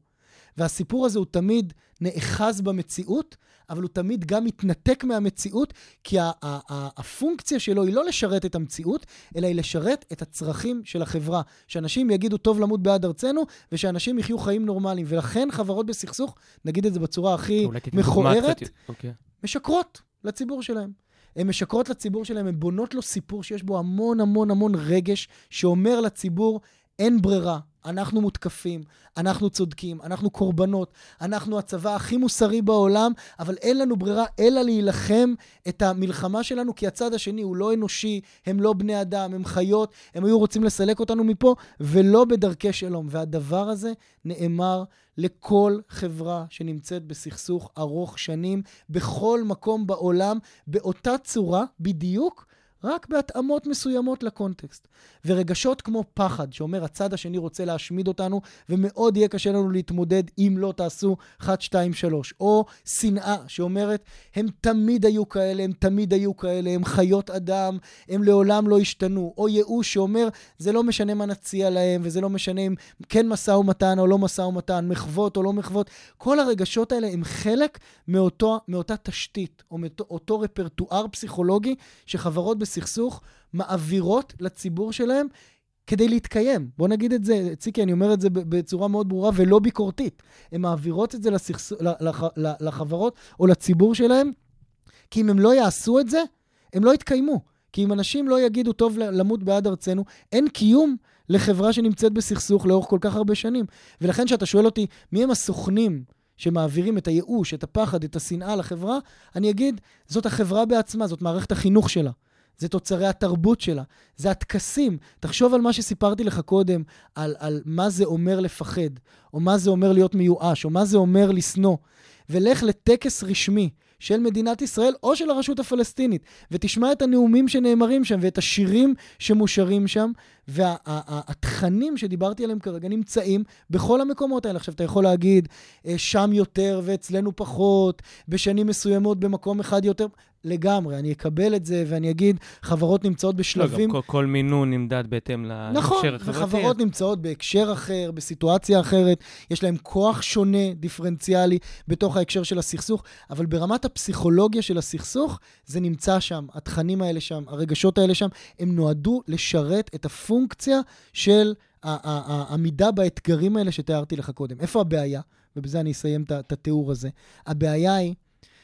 והסיפור הזה הוא תמיד נאחז במציאות, אבל הוא תמיד גם מתנתק מהמציאות, כי ה- ה- ה- הפונקציה שלו היא לא לשרת את המציאות, אלא היא לשרת את הצרכים של החברה. שאנשים יגידו טוב למות בעד ארצנו, ושאנשים יחיו חיים נורמליים. ולכן חברות בסכסוך, נגיד את זה בצורה הכי מכוערת, אוקיי. משקרות לציבור שלהם. הן משקרות לציבור שלהם, הן בונות לו סיפור שיש בו המון המון המון רגש, שאומר לציבור, אין ברירה, אנחנו מותקפים, אנחנו צודקים, אנחנו קורבנות, אנחנו הצבא הכי מוסרי בעולם, אבל אין לנו ברירה אלא להילחם את המלחמה שלנו, כי הצד השני הוא לא אנושי, הם לא בני אדם, הם חיות, הם היו רוצים לסלק אותנו מפה, ולא בדרכי שלום. והדבר הזה נאמר לכל חברה שנמצאת בסכסוך ארוך שנים, בכל מקום בעולם, באותה צורה בדיוק, רק בהתאמות מסוימות לקונטקסט. ורגשות כמו פחד, שאומר הצד השני רוצה להשמיד אותנו, ומאוד יהיה קשה לנו להתמודד אם לא תעשו 1, 2, 3. או שנאה, שאומרת, הם תמיד היו כאלה, הם תמיד היו כאלה, הם חיות אדם, הם לעולם לא השתנו. או ייאוש שאומר, זה לא משנה מה נציע להם, וזה לא משנה אם כן משא ומתן או לא משא ומתן, מחוות או לא מחוות. כל הרגשות האלה הם חלק מאותו, מאותה תשתית, או מאותו אותו רפרטואר פסיכולוגי שחברות בסכסוך מעבירות לציבור שלהם כדי להתקיים. בוא נגיד את זה, ציקי, אני אומר את זה בצורה מאוד ברורה ולא ביקורתית. הן מעבירות את זה לסכסוך, לח, לחברות או לציבור שלהם, כי אם הם לא יעשו את זה, הם לא יתקיימו. כי אם אנשים לא יגידו, טוב למות בעד ארצנו, אין קיום לחברה שנמצאת בסכסוך לאורך כל כך הרבה שנים. ולכן כשאתה שואל אותי, מי הם הסוכנים שמעבירים את הייאוש, את הפחד, את השנאה לחברה, אני אגיד, זאת החברה בעצמה, זאת מערכת החינוך שלה. זה תוצרי התרבות שלה, זה הטקסים. תחשוב על מה שסיפרתי לך קודם, על, על מה זה אומר לפחד, או מה זה אומר להיות מיואש, או מה זה אומר לשנוא, ולך לטקס רשמי של מדינת ישראל או של הרשות הפלסטינית, ותשמע את הנאומים שנאמרים שם ואת השירים שמושרים שם, והתכנים שדיברתי עליהם כרגע נמצאים בכל המקומות האלה. עכשיו, אתה יכול להגיד, שם יותר ואצלנו פחות, בשנים מסוימות במקום אחד יותר. לגמרי, אני אקבל את זה ואני אגיד, חברות נמצאות בשלבים... לא, גם כל, כל מינון נמדד בהתאם להקשר נכון, החברתי. נכון, וחברות נמצאות בהקשר אחר, בסיטואציה אחרת, יש להן כוח שונה, דיפרנציאלי, בתוך ההקשר של הסכסוך, אבל ברמת הפסיכולוגיה של הסכסוך, זה נמצא שם, התכנים האלה שם, הרגשות האלה שם, הם נועדו לשרת את הפונקציה של העמידה באתגרים האלה שתיארתי לך קודם. איפה הבעיה? ובזה אני אסיים את התיאור הזה. הבעיה היא...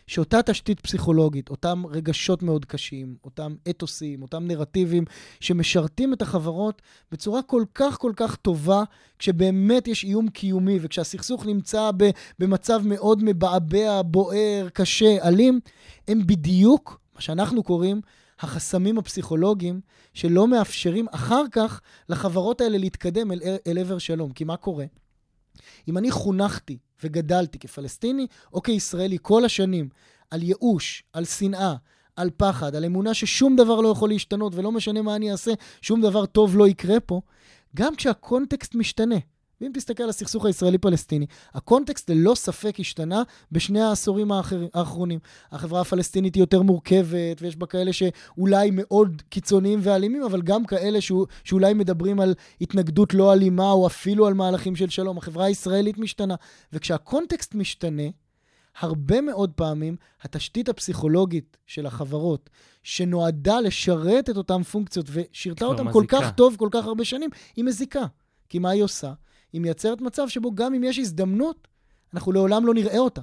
שאותה תשתית פסיכולוגית, אותם רגשות מאוד קשים, אותם אתוסים, אותם נרטיבים שמשרתים את החברות בצורה כל כך כל כך טובה, כשבאמת יש איום קיומי וכשהסכסוך נמצא במצב מאוד מבעבע, בוער, קשה, אלים, הם בדיוק, מה שאנחנו קוראים, החסמים הפסיכולוגיים שלא מאפשרים אחר כך לחברות האלה להתקדם אל, אל עבר שלום. כי מה קורה? אם אני חונכתי וגדלתי כפלסטיני או כישראלי כל השנים על ייאוש, על שנאה, על פחד, על אמונה ששום דבר לא יכול להשתנות ולא משנה מה אני אעשה, שום דבר טוב לא יקרה פה, גם כשהקונטקסט משתנה. ואם תסתכל על הסכסוך הישראלי-פלסטיני, הקונטקסט ללא ספק השתנה בשני העשורים האחר, האחרונים. החברה הפלסטינית היא יותר מורכבת, ויש בה כאלה שאולי מאוד קיצוניים ואלימים, אבל גם כאלה שהוא, שאולי מדברים על התנגדות לא אלימה, או אפילו על מהלכים של שלום. החברה הישראלית משתנה. וכשהקונטקסט משתנה, הרבה מאוד פעמים התשתית הפסיכולוגית של החברות, שנועדה לשרת את אותן פונקציות ושירתה אותן כל מזיקה. כך טוב, כל כך הרבה שנים, היא מזיקה. כי מה היא עושה? היא מייצרת מצב שבו גם אם יש הזדמנות, אנחנו לעולם לא נראה אותה.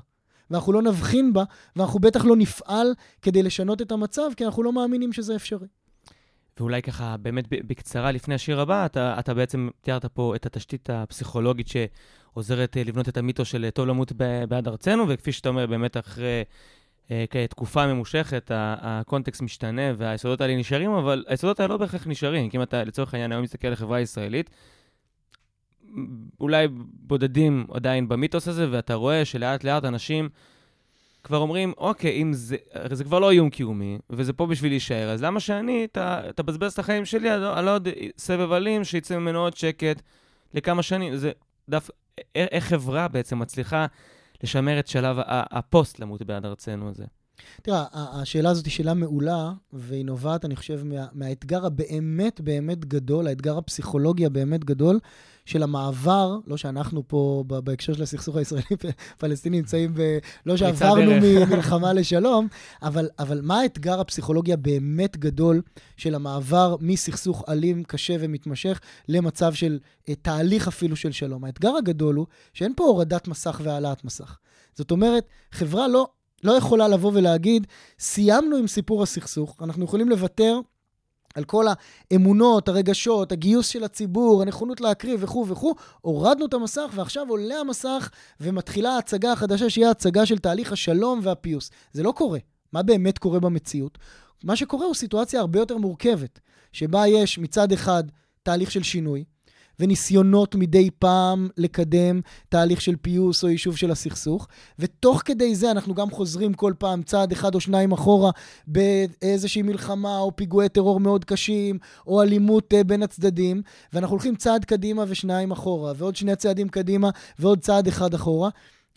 ואנחנו לא נבחין בה, ואנחנו בטח לא נפעל כדי לשנות את המצב, כי אנחנו לא מאמינים שזה אפשרי. ואולי ככה, באמת בקצרה, לפני השיר הבא, אתה, אתה בעצם תיארת פה את התשתית הפסיכולוגית שעוזרת אה, לבנות את המיתוס של אה, טוב למות בעד ארצנו, וכפי שאתה אומר, באמת אחרי אה, תקופה ממושכת, הקונטקסט משתנה והיסודות האלה נשארים, אבל היסודות האלה לא בהכרח נשארים. כי אם אתה לצורך העניין היום מסתכל על החברה הישראלית, אולי בודדים עדיין במיתוס הזה, ואתה רואה שלאט לאט אנשים כבר אומרים, אוקיי, אם זה, הרי זה כבר לא איום קיומי, וזה פה בשביל להישאר, אז למה שאני, תבזבז את החיים שלי על, עוד סבב אלים שיצא ממנו עוד שקט לכמה שנים? זה דף, איך, חברה בעצם מצליחה לשמר את שלב הפוסט למות בעד ארצנו הזה? תראה, השאלה הזאת היא שאלה מעולה, והיא נובעת, אני חושב, מה, מהאתגר הבאמת באמת גדול, האתגר הפסיכולוגי הבאמת גדול, של המעבר, לא שאנחנו פה ב- בהקשר של הסכסוך הישראלי-פלסטיני נמצאים ב... לא שעברנו. ממלחמה לשלום, אבל, אבל מה האתגר הפסיכולוגי הבאמת גדול של המעבר מסכסוך אלים, קשה ומתמשך, למצב של אה, תהליך אפילו של שלום? האתגר הגדול הוא שאין פה הורדת מסך והעלאת מסך. זאת אומרת, חברה לא... לא יכולה לבוא ולהגיד, סיימנו עם סיפור הסכסוך, אנחנו יכולים לוותר על כל האמונות, הרגשות, הגיוס של הציבור, הנכונות להקריב וכו' וכו', הורדנו את המסך ועכשיו עולה המסך ומתחילה ההצגה החדשה שהיא ההצגה של תהליך השלום והפיוס. זה לא קורה. מה באמת קורה במציאות? מה שקורה הוא סיטואציה הרבה יותר מורכבת, שבה יש מצד אחד תהליך של שינוי, וניסיונות מדי פעם לקדם תהליך של פיוס או יישוב של הסכסוך, ותוך כדי זה אנחנו גם חוזרים כל פעם צעד אחד או שניים אחורה באיזושהי מלחמה או פיגועי טרור מאוד קשים, או אלימות אה, בין הצדדים, ואנחנו הולכים צעד קדימה ושניים אחורה, ועוד שני צעדים קדימה ועוד צעד אחד אחורה,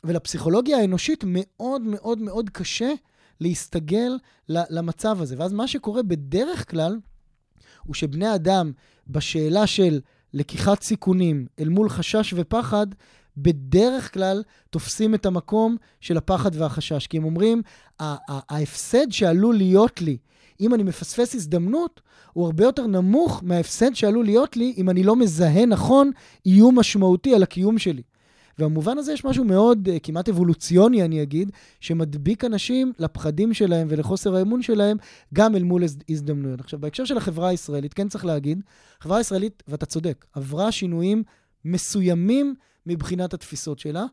ולפסיכולוגיה האנושית מאוד מאוד מאוד קשה להסתגל למצב הזה. ואז מה שקורה בדרך כלל, הוא שבני אדם, בשאלה של לקיחת סיכונים אל מול חשש ופחד, בדרך כלל תופסים את המקום של הפחד והחשש. כי הם אומרים, "ה- ה- ההפסד שעלול להיות לי אם אני מפספס הזדמנות, הוא הרבה יותר נמוך מההפסד שעלול להיות לי אם אני לא מזהה נכון איום משמעותי על הקיום שלי. ובמובן הזה יש משהו מאוד, אה, כמעט אבולוציוני, אני אגיד, שמדביק אנשים לפחדים שלהם ולחוסר האמון שלהם, גם אל מול הז- הזדמנויות. עכשיו, בהקשר של החברה הישראלית, כן צריך להגיד, החברה הישראלית, ואתה צודק, עברה שינויים מסוימים מבחינת התפיסות שלה.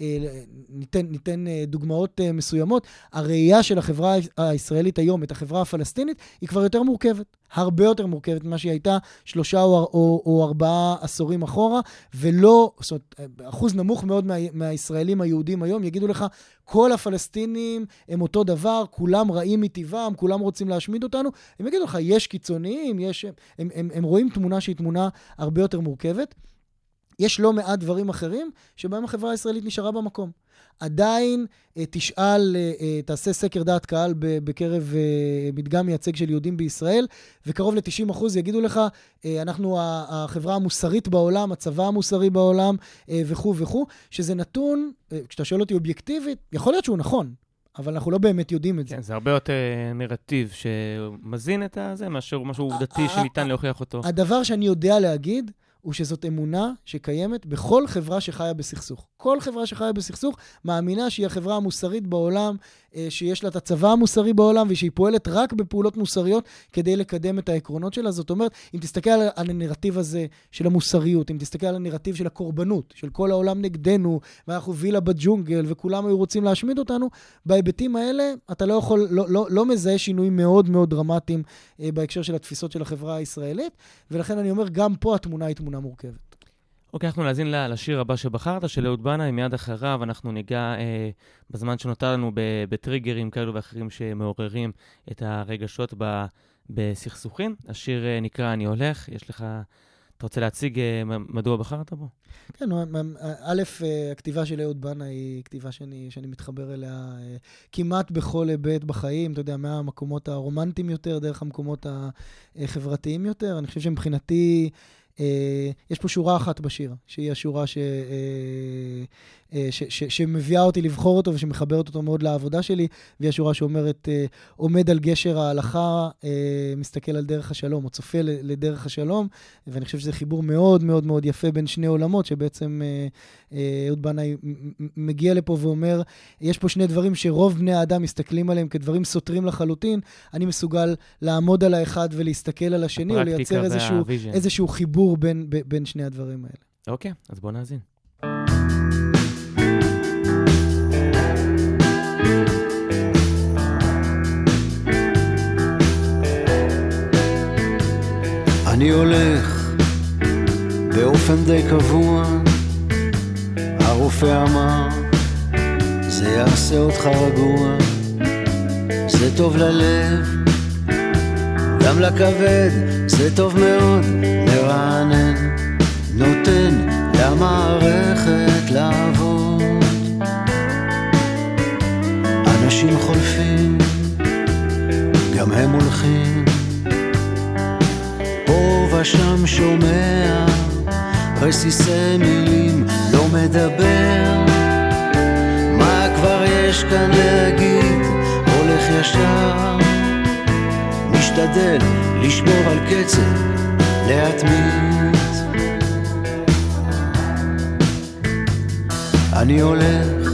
אה, ניתן, ניתן אה, דוגמאות אה, מסוימות. הראייה של החברה הישראלית היום, את החברה הפלסטינית, היא כבר יותר מורכבת. הרבה יותר מורכבת ממה שהיא הייתה שלושה או, או, או ארבעה עשורים אחורה, ולא, זאת אומרת, אחוז נמוך מאוד מה, מהישראלים היהודים היום יגידו לך, כל הפלסטינים הם אותו דבר, כולם רעים מטבעם, כולם רוצים להשמיד אותנו. הם יגידו לך, יש קיצוניים, יש... הם, הם, הם, הם רואים תמונה שהיא תמונה הרבה יותר מורכבת. יש לא מעט דברים אחרים שבהם החברה הישראלית נשארה במקום. עדיין אה, תשאל, אה, אה, תעשה סקר דעת קהל בקרב מדגם מייצג של יהודים בישראל, וקרוב ל-90% יגידו לך, אנחנו החברה המוסרית בעולם, הצבא המוסרי בעולם, וכו' וכו', שזה נתון, כשאתה שואל אותי אובייקטיבית, יכול להיות שהוא נכון, אבל אנחנו לא באמת יודעים את זה. כן, זה הרבה יותר נרטיב שמזין את הזה, מאשר משהו עובדתי שניתן להוכיח אותו. הדבר שאני יודע להגיד, הוא שזאת אמונה שקיימת בכל חברה שחיה בסכסוך. כל חברה שחיה בסכסוך מאמינה שהיא החברה המוסרית בעולם, אה, שיש לה את הצבא המוסרי בעולם, ושהיא פועלת רק בפעולות מוסריות כדי לקדם את העקרונות שלה. זאת אומרת, אם תסתכל על, הנרטיב הזה של המוסריות, אם תסתכל על הנרטיב של הקורבנות, של כל העולם נגדנו, ואנחנו וילה בג'ונגל, וכולם היו רוצים להשמיד אותנו, בהיבטים האלה אתה לא יכול, לא, לא, לא מזהה שינויים מאוד מאוד דרמטיים אה, בהקשר של התפיסות של החברה הישראלית, ולכן אני אומר, גם פה התמונה היא תמונה מורכבת. אוקיי, אנחנו נאזין לשיר הבא שבחרת, של אהוד בנאי, מיד אחריו אנחנו ניגע אה, בזמן שנותר לנו בטריגרים כאלו ואחרים שמעוררים את הרגשות ב- בסכסוכים. השיר אה, נקרא "אני הולך", יש לך... אתה רוצה להציג אה, מדוע בחרת בו? כן, א', אה, הכתיבה של אהוד בנה היא כתיבה שאני, שאני מתחבר אליה אה, כמעט בכל היבט בחיים, אתה יודע, מהמקומות הרומנטיים יותר, דרך המקומות החברתיים יותר. אני חושב שמבחינתי, אה, יש פה שורה אחת בשיר, שהיא השורה אה, ש, ש, שמביאה אותי לבחור אותו ושמחברת אותו מאוד לעבודה שלי, והיא השורה שאומרת, אה, עומד על גשר ההלכה, אה, מסתכל על דרך השלום, או צופה לדרך השלום, ואני חושב שזה חיבור מאוד מאוד מאוד יפה בין שני עולמות, שבעצם אה, אה, אהוד בנאי מגיע לפה ואומר, יש פה שני דברים שרוב בני האדם מסתכלים עליהם כדברים סותרים לחלוטין, אני מסוגל לעמוד על האחד ולהסתכל על השני, או הפרקטיקה לייצר איזשהו. איזשהו חיבור בין, בין שני הדברים האלה. אוקיי, אז בואו נאזין. אני הולך באופן די קבוע, הרופא אמר, זה יעשה אותך רגוע, זה טוב ללב, גם לכבד, זה טוב מאוד, מרענן, נותן למערכת לעבוד. אנשים חולפים, גם הם הולכים. ושם שומע רסיסי מילים, לא מדבר. מה כבר יש כאן להגיד? הולך ישר, משתדל לשמור על קצב, להתמיד. אני הולך,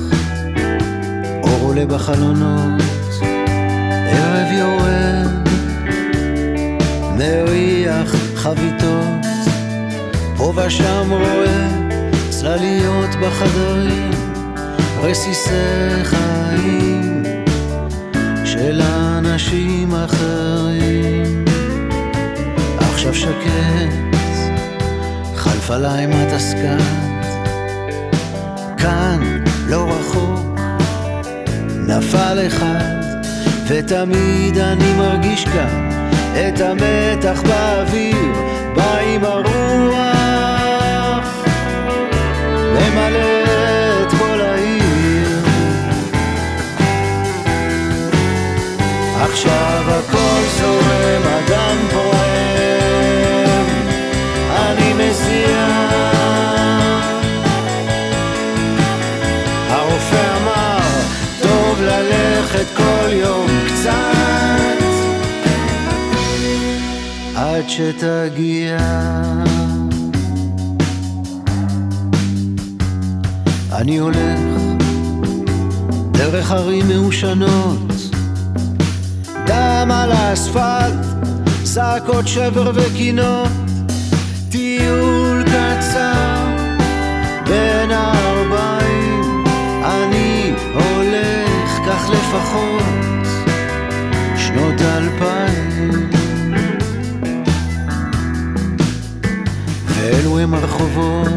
אור עולה בחלונות, ערב יורד. מריח חביתות, פה ושם רואה צלליות בחדרים, רסיסי חיים של אנשים אחרים. עכשיו שקט, חלף עליי מתסקת, כאן לא רחוק, נפל אחד, ותמיד אני מרגיש כאן את המתח באוויר, בא עם הרוח, ממלא את כל העיר. עכשיו הכל זורם, אדם פועם, אני מזיע. הרופא אמר, טוב ללכת כל יום שתגיע. אני הולך דרך ערים מעושנות, דם על האספלט, זעקות שבר וקינות, טיול קצר בין הארבעים, אני הולך כך לפחות ואלו הם הרחובות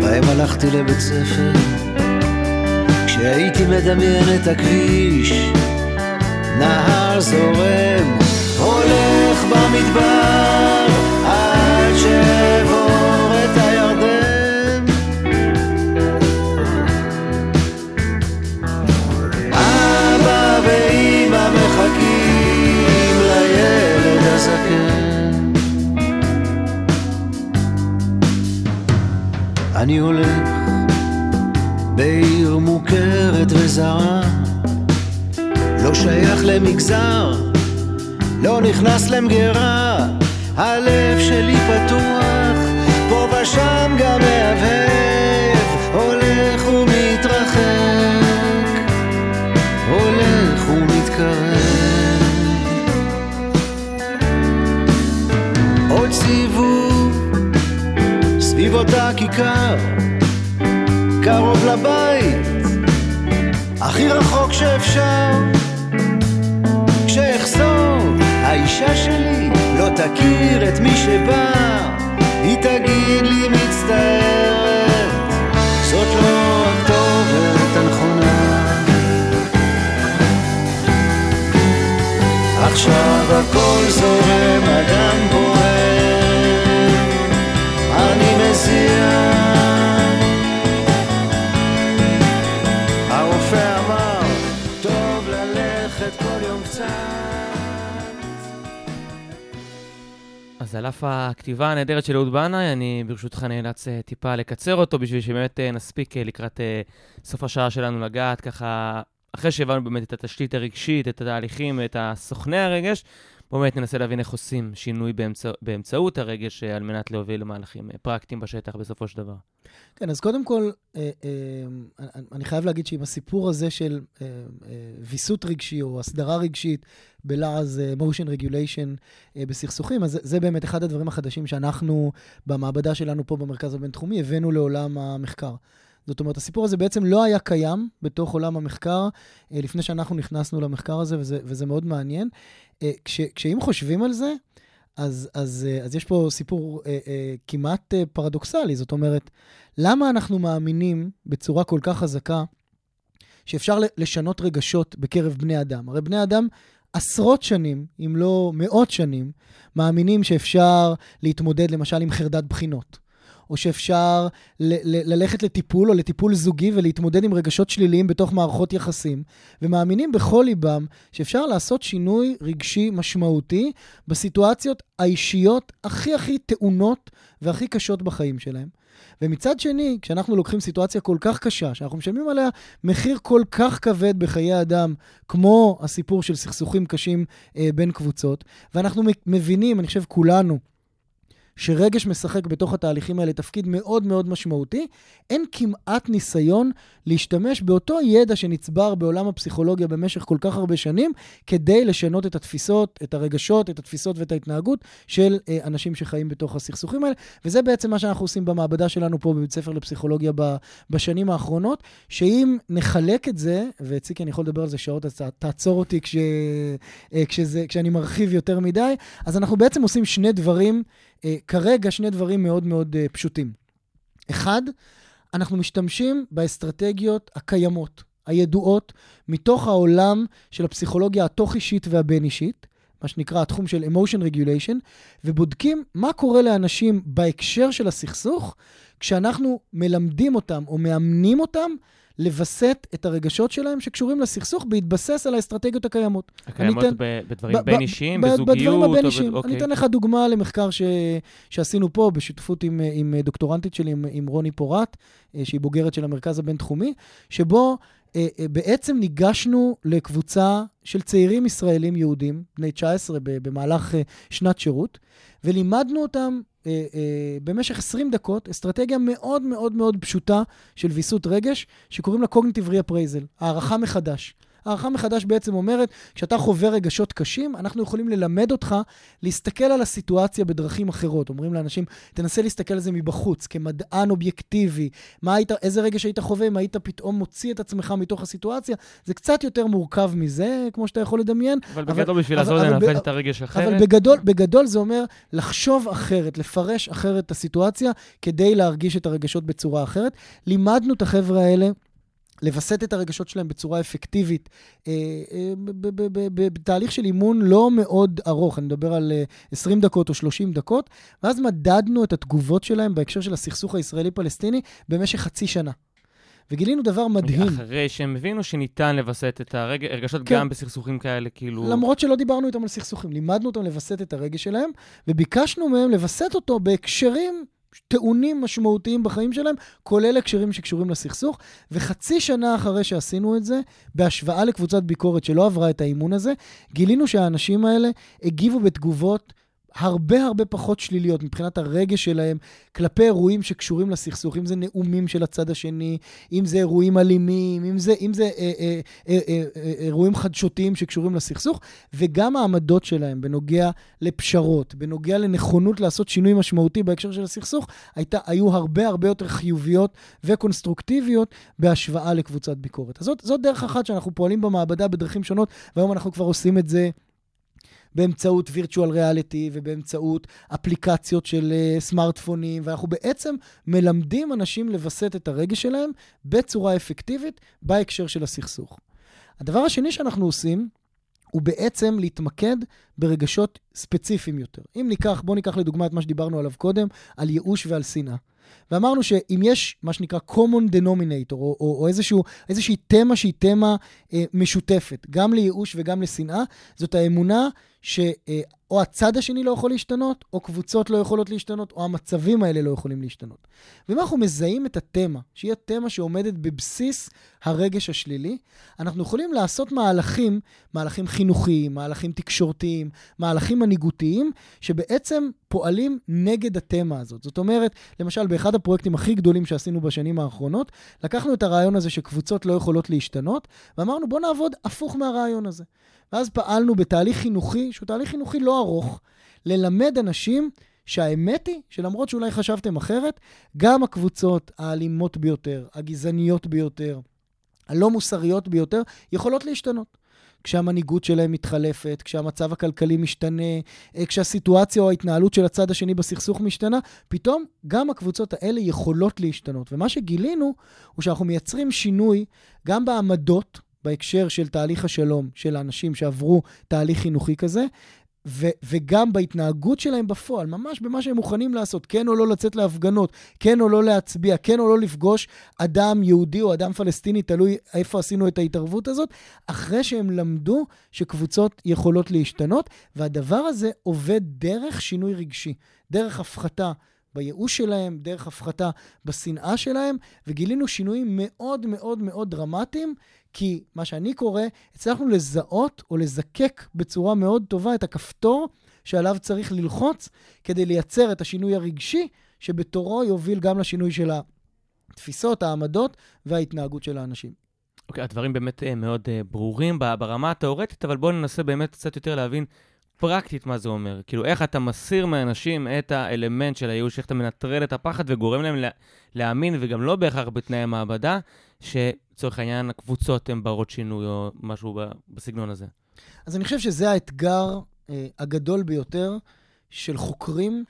בהם הלכתי לבית ספר. כשהייתי מדמיין את הכביש נהר זורם הולך במדבר עד שאעבור get. הכתיבה הנהדרת של אהוד בנאי, אני ברשותך נאלץ אה, טיפה לקצר אותו בשביל שבאמת אה, נספיק אה, לקראת סוף השעה שלנו לגעת ככה, אחרי שהבנו באמת את התשתית הרגשית, את התהליכים, את הסוכני הרגש, באמת ננסה להבין איך עושים שינוי באמצע, באמצעות הרגש על מנת להוביל למהלכים פרקטיים בשטח בסופו של דבר. כן, אז קודם כל, אני- חייב להגיד שעם הסיפור הזה של ויסות רגשי או הסדרה רגשית בלעז אה, motion regulation אה, בסכסוכים, אז זה, באמת אחד הדברים החדשים שאנחנו במעבדה שלנו פה במרכז הבינתחומי הבאנו לעולם המחקר. זאת אומרת, הסיפור הזה בעצם לא היה קיים בתוך עולם המחקר אה, לפני שאנחנו נכנסנו למחקר הזה, וזה, וזה מאוד מעניין. אה, כש, כשאם חושבים על זה, אז, אז, אה, אז יש פה סיפור אה, אה, כמעט אה, פרדוקסלי. זאת אומרת, למה אנחנו מאמינים בצורה כל כך חזקה שאפשר לשנות רגשות בקרב בני אדם? הרי בני אדם עשרות שנים, אם לא מאות שנים, מאמינים שאפשר להתמודד למשל עם חרדת בחינות. או שאפשר ל- ל- ללכת לטיפול או לטיפול זוגי ולהתמודד עם רגשות שליליים בתוך מערכות יחסים, ומאמינים בכל ליבם שאפשר לעשות שינוי רגשי משמעותי בסיטואציות האישיות הכי הכי טעונות והכי קשות בחיים שלהם. ומצד שני, כשאנחנו לוקחים סיטואציה כל כך קשה, שאנחנו משלמים עליה מחיר כל כך כבד בחיי אדם, כמו הסיפור של סכסוכים קשים אה, בין קבוצות, ואנחנו מבינים, אני חושב כולנו, שרגש משחק בתוך התהליכים האלה תפקיד מאוד מאוד משמעותי, אין כמעט ניסיון להשתמש באותו ידע שנצבר בעולם הפסיכולוגיה במשך כל כך הרבה שנים, כדי לשנות את התפיסות, את הרגשות, את התפיסות ואת ההתנהגות של אה, אנשים שחיים בתוך הסכסוכים האלה. וזה בעצם מה שאנחנו עושים במעבדה שלנו פה בבית ספר לפסיכולוגיה ב, בשנים האחרונות, שאם נחלק את זה, וציקי, אני יכול לדבר על זה שעות, אז תעצור אותי כש, אה, כשזה, כשאני מרחיב יותר מדי, אז אנחנו בעצם עושים שני דברים, כרגע שני דברים מאוד מאוד אה, פשוטים. אחד, אנחנו משתמשים באסטרטגיות הקיימות, הידועות, מתוך העולם של הפסיכולוגיה התוך-אישית והבין-אישית, מה שנקרא התחום של emotion regulation, ובודקים מה קורה לאנשים בהקשר של הסכסוך, כשאנחנו מלמדים אותם או מאמנים אותם לווסת את הרגשות שלהם שקשורים לסכסוך בהתבסס על האסטרטגיות הקיימות. הקיימות אתן- ב- בדברים ב- בין אישיים, ב- בזוגיות? בדברים או ב- הבין-אישיים. אוקיי. אני אתן לך דוגמה למחקר ש... שעשינו פה בשותפות עם, עם דוקטורנטית שלי, עם, עם רוני פורט, אה, שהיא בוגרת של המרכז הבינתחומי, שבו בעצם ניגשנו לקבוצה של צעירים ישראלים יהודים, בני 19, ב- במהלך אה, שנת שירות, ולימדנו אותם אה, אה, במשך 20 דקות אסטרטגיה מאוד מאוד מאוד פשוטה של ויסות רגש, שקוראים לה Cognitive Reappraisal, הערכה מחדש. הערכה מחדש בעצם אומרת, כשאתה חווה רגשות קשים, אנחנו יכולים ללמד אותך להסתכל על הסיטואציה בדרכים אחרות. אומרים לאנשים, תנסה להסתכל על זה מבחוץ, כמדען אובייקטיבי. מה היית, איזה רגש היית חווה אם היית פתאום מוציא את עצמך מתוך הסיטואציה? זה קצת יותר מורכב מזה, כמו שאתה יכול לדמיין. אבל אבל- בגדול בשביל לעזור לנווט את הרגש אחרת. אבל בגדול, בגדול זה אומר לחשוב אחרת, לפרש אחרת את הסיטואציה, כדי להרגיש את הרגשות בצורה אחרת. לימדנו את החבר'ה האלה. לווסת את הרגשות שלהם בצורה אפקטיבית, אה, אה, בתהליך של אימון לא מאוד ארוך, אני מדבר על אה, 20 דקות או 30 דקות, ואז מדדנו את התגובות שלהם בהקשר של הסכסוך הישראלי-פלסטיני במשך חצי שנה. וגילינו דבר מדהים. אחרי שהם הבינו שניתן לווסת את הרגשות כן. גם בסכסוכים כאלה, כאילו... למרות שלא דיברנו איתם על סכסוכים, לימדנו אותם לווסת את הרגש שלהם, וביקשנו מהם לווסת אותו בהקשרים טעונים משמעותיים בחיים שלהם, כולל הקשרים שקשורים לסכסוך. וחצי שנה אחרי שעשינו את זה, בהשוואה לקבוצת ביקורת שלא עברה את האימון הזה, גילינו שהאנשים האלה הגיבו בתגובות הרבה הרבה פחות שליליות מבחינת הרגש שלהם כלפי אירועים שקשורים לסכסוך, אם זה נאומים של הצד השני, אם זה אירועים אלימים, אם זה, אם זה אה, אה, אה, אה, אה, אירועים חדשותיים שקשורים לסכסוך, וגם העמדות שלהם בנוגע לפשרות, בנוגע לנכונות לעשות שינוי משמעותי בהקשר של הסכסוך, הייתה, היו הרבה הרבה יותר חיוביות וקונסטרוקטיביות בהשוואה לקבוצת ביקורת. אז זאת, זאת דרך אחת שאנחנו פועלים במעבדה בדרכים שונות, והיום אנחנו כבר עושים את זה. באמצעות וירטואל ריאליטי ובאמצעות אפליקציות של סמארטפונים, ואנחנו בעצם מלמדים אנשים לווסת את הרגש שלהם בצורה אפקטיבית בהקשר של הסכסוך. הדבר השני שאנחנו עושים הוא בעצם להתמקד ברגשות ספציפיים יותר. אם ניקח, בואו ניקח לדוגמה את מה שדיברנו עליו קודם, על ייאוש ועל שנאה. ואמרנו שאם יש מה שנקרא common denominator, או, או, או איזשהו, איזושהי תמה שהיא תמה אה, משותפת, גם לייאוש וגם לשנאה, זאת האמונה ש... אה, הצד השני לא יכול להשתנות, או קבוצות לא יכולות להשתנות, או המצבים האלה לא יכולים להשתנות. ואם אנחנו מזהים את התמה, שהיא התמה שעומדת בבסיס הרגש השלילי, אנחנו יכולים לעשות מהלכים, מהלכים חינוכיים, מהלכים תקשורתיים, מהלכים מנהיגותיים, שבעצם פועלים נגד התמה הזאת. זאת אומרת, למשל, באחד הפרויקטים הכי גדולים שעשינו בשנים האחרונות, לקחנו את הרעיון הזה שקבוצות לא יכולות להשתנות, ואמרנו, בואו נעבוד הפוך מהרעיון הזה. ואז פעלנו בתהליך חינוכי, שהוא תהליך חינוכי לא ארוך, ללמד אנשים שהאמת היא שלמרות שאולי חשבתם אחרת, גם הקבוצות האלימות ביותר, הגזעניות ביותר, הלא מוסריות ביותר, יכולות להשתנות. כשהמנהיגות שלהם מתחלפת, כשהמצב הכלכלי משתנה, אה, כשהסיטואציה או ההתנהלות של הצד השני בסכסוך משתנה, פתאום גם הקבוצות האלה יכולות להשתנות. ומה שגילינו הוא שאנחנו מייצרים שינוי גם בעמדות בהקשר של תהליך השלום של האנשים שעברו תהליך חינוכי כזה, ו- וגם בהתנהגות שלהם בפועל, ממש במה שהם מוכנים לעשות, כן או לא לצאת להפגנות, כן או לא להצביע, כן או לא לפגוש אדם יהודי או אדם פלסטיני, תלוי איפה עשינו את ההתערבות הזאת, אחרי שהם למדו שקבוצות יכולות להשתנות, והדבר הזה עובד דרך שינוי רגשי, דרך הפחתה. בייאוש שלהם, דרך הפחתה בשנאה שלהם, וגילינו שינויים מאוד מאוד מאוד דרמטיים כי מה שאני קורא, הצלחנו לזהות או לזקק בצורה מאוד טובה את הכפתור שעליו צריך ללחוץ כדי לייצר את השינוי הרגשי, שבתורו יוביל גם לשינוי של התפיסות, העמדות וההתנהגות של האנשים. אוקיי, okay, הדברים באמת uh, מאוד uh, ברורים ברמה התאורטית, אבל בואו ננסה באמת קצת יותר להבין פרקטית מה זה אומר. כאילו, איך אתה מסיר מאנשים את האלמנט של הייאוש, איך אתה מנטרל את הפחד וגורם להם לה, להאמין, וגם לא בהכרח בתנאי מעבדה, שלצורך העניין הקבוצות הן ברות שינוי או משהו בסגנון הזה. אז אני חושב שזה האתגר אה, הגדול ביותר של חוקרים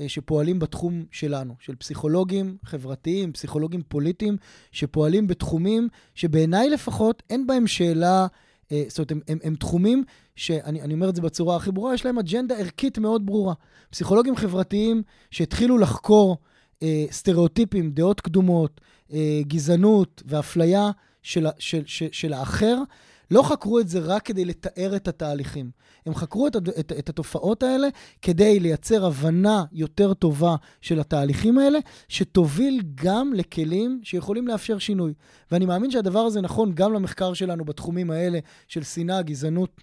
אה, שפועלים בתחום שלנו, של פסיכולוגים חברתיים, פסיכולוגים פוליטיים, שפועלים בתחומים שבעיניי לפחות אין בהם שאלה... אה, זאת אומרת, הם, הם, הם תחומים שאני אומר את זה בצורה הכי ברורה, יש להם אג'נדה ערכית מאוד ברורה. פסיכולוגים חברתיים שהתחילו לחקור אה, סטריאוטיפים, דעות קדומות, אה, גזענות ואפליה של, של, של, של האחר, לא חקרו את זה רק כדי לתאר את התהליכים. הם חקרו את, את, את התופעות האלה כדי לייצר הבנה יותר טובה של התהליכים האלה, שתוביל גם לכלים שיכולים לאפשר שינוי. ואני מאמין שהדבר הזה נכון גם למחקר שלנו בתחומים האלה של שנאה, גזענות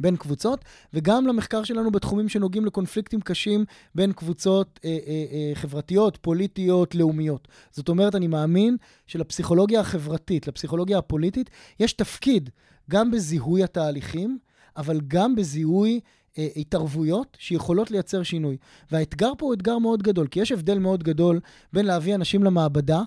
בין קבוצות, וגם למחקר שלנו בתחומים שנוגעים לקונפליקטים קשים בין קבוצות אה, אה, אה, חברתיות, פוליטיות, לאומיות. זאת אומרת, אני מאמין שלפסיכולוגיה החברתית, לפסיכולוגיה הפוליטית, יש תפקיד גם בזיהוי התהליכים, אבל גם בזיהוי אה, התערבויות שיכולות לייצר שינוי. והאתגר פה הוא אתגר מאוד גדול, כי יש הבדל מאוד גדול בין להביא אנשים למעבדה,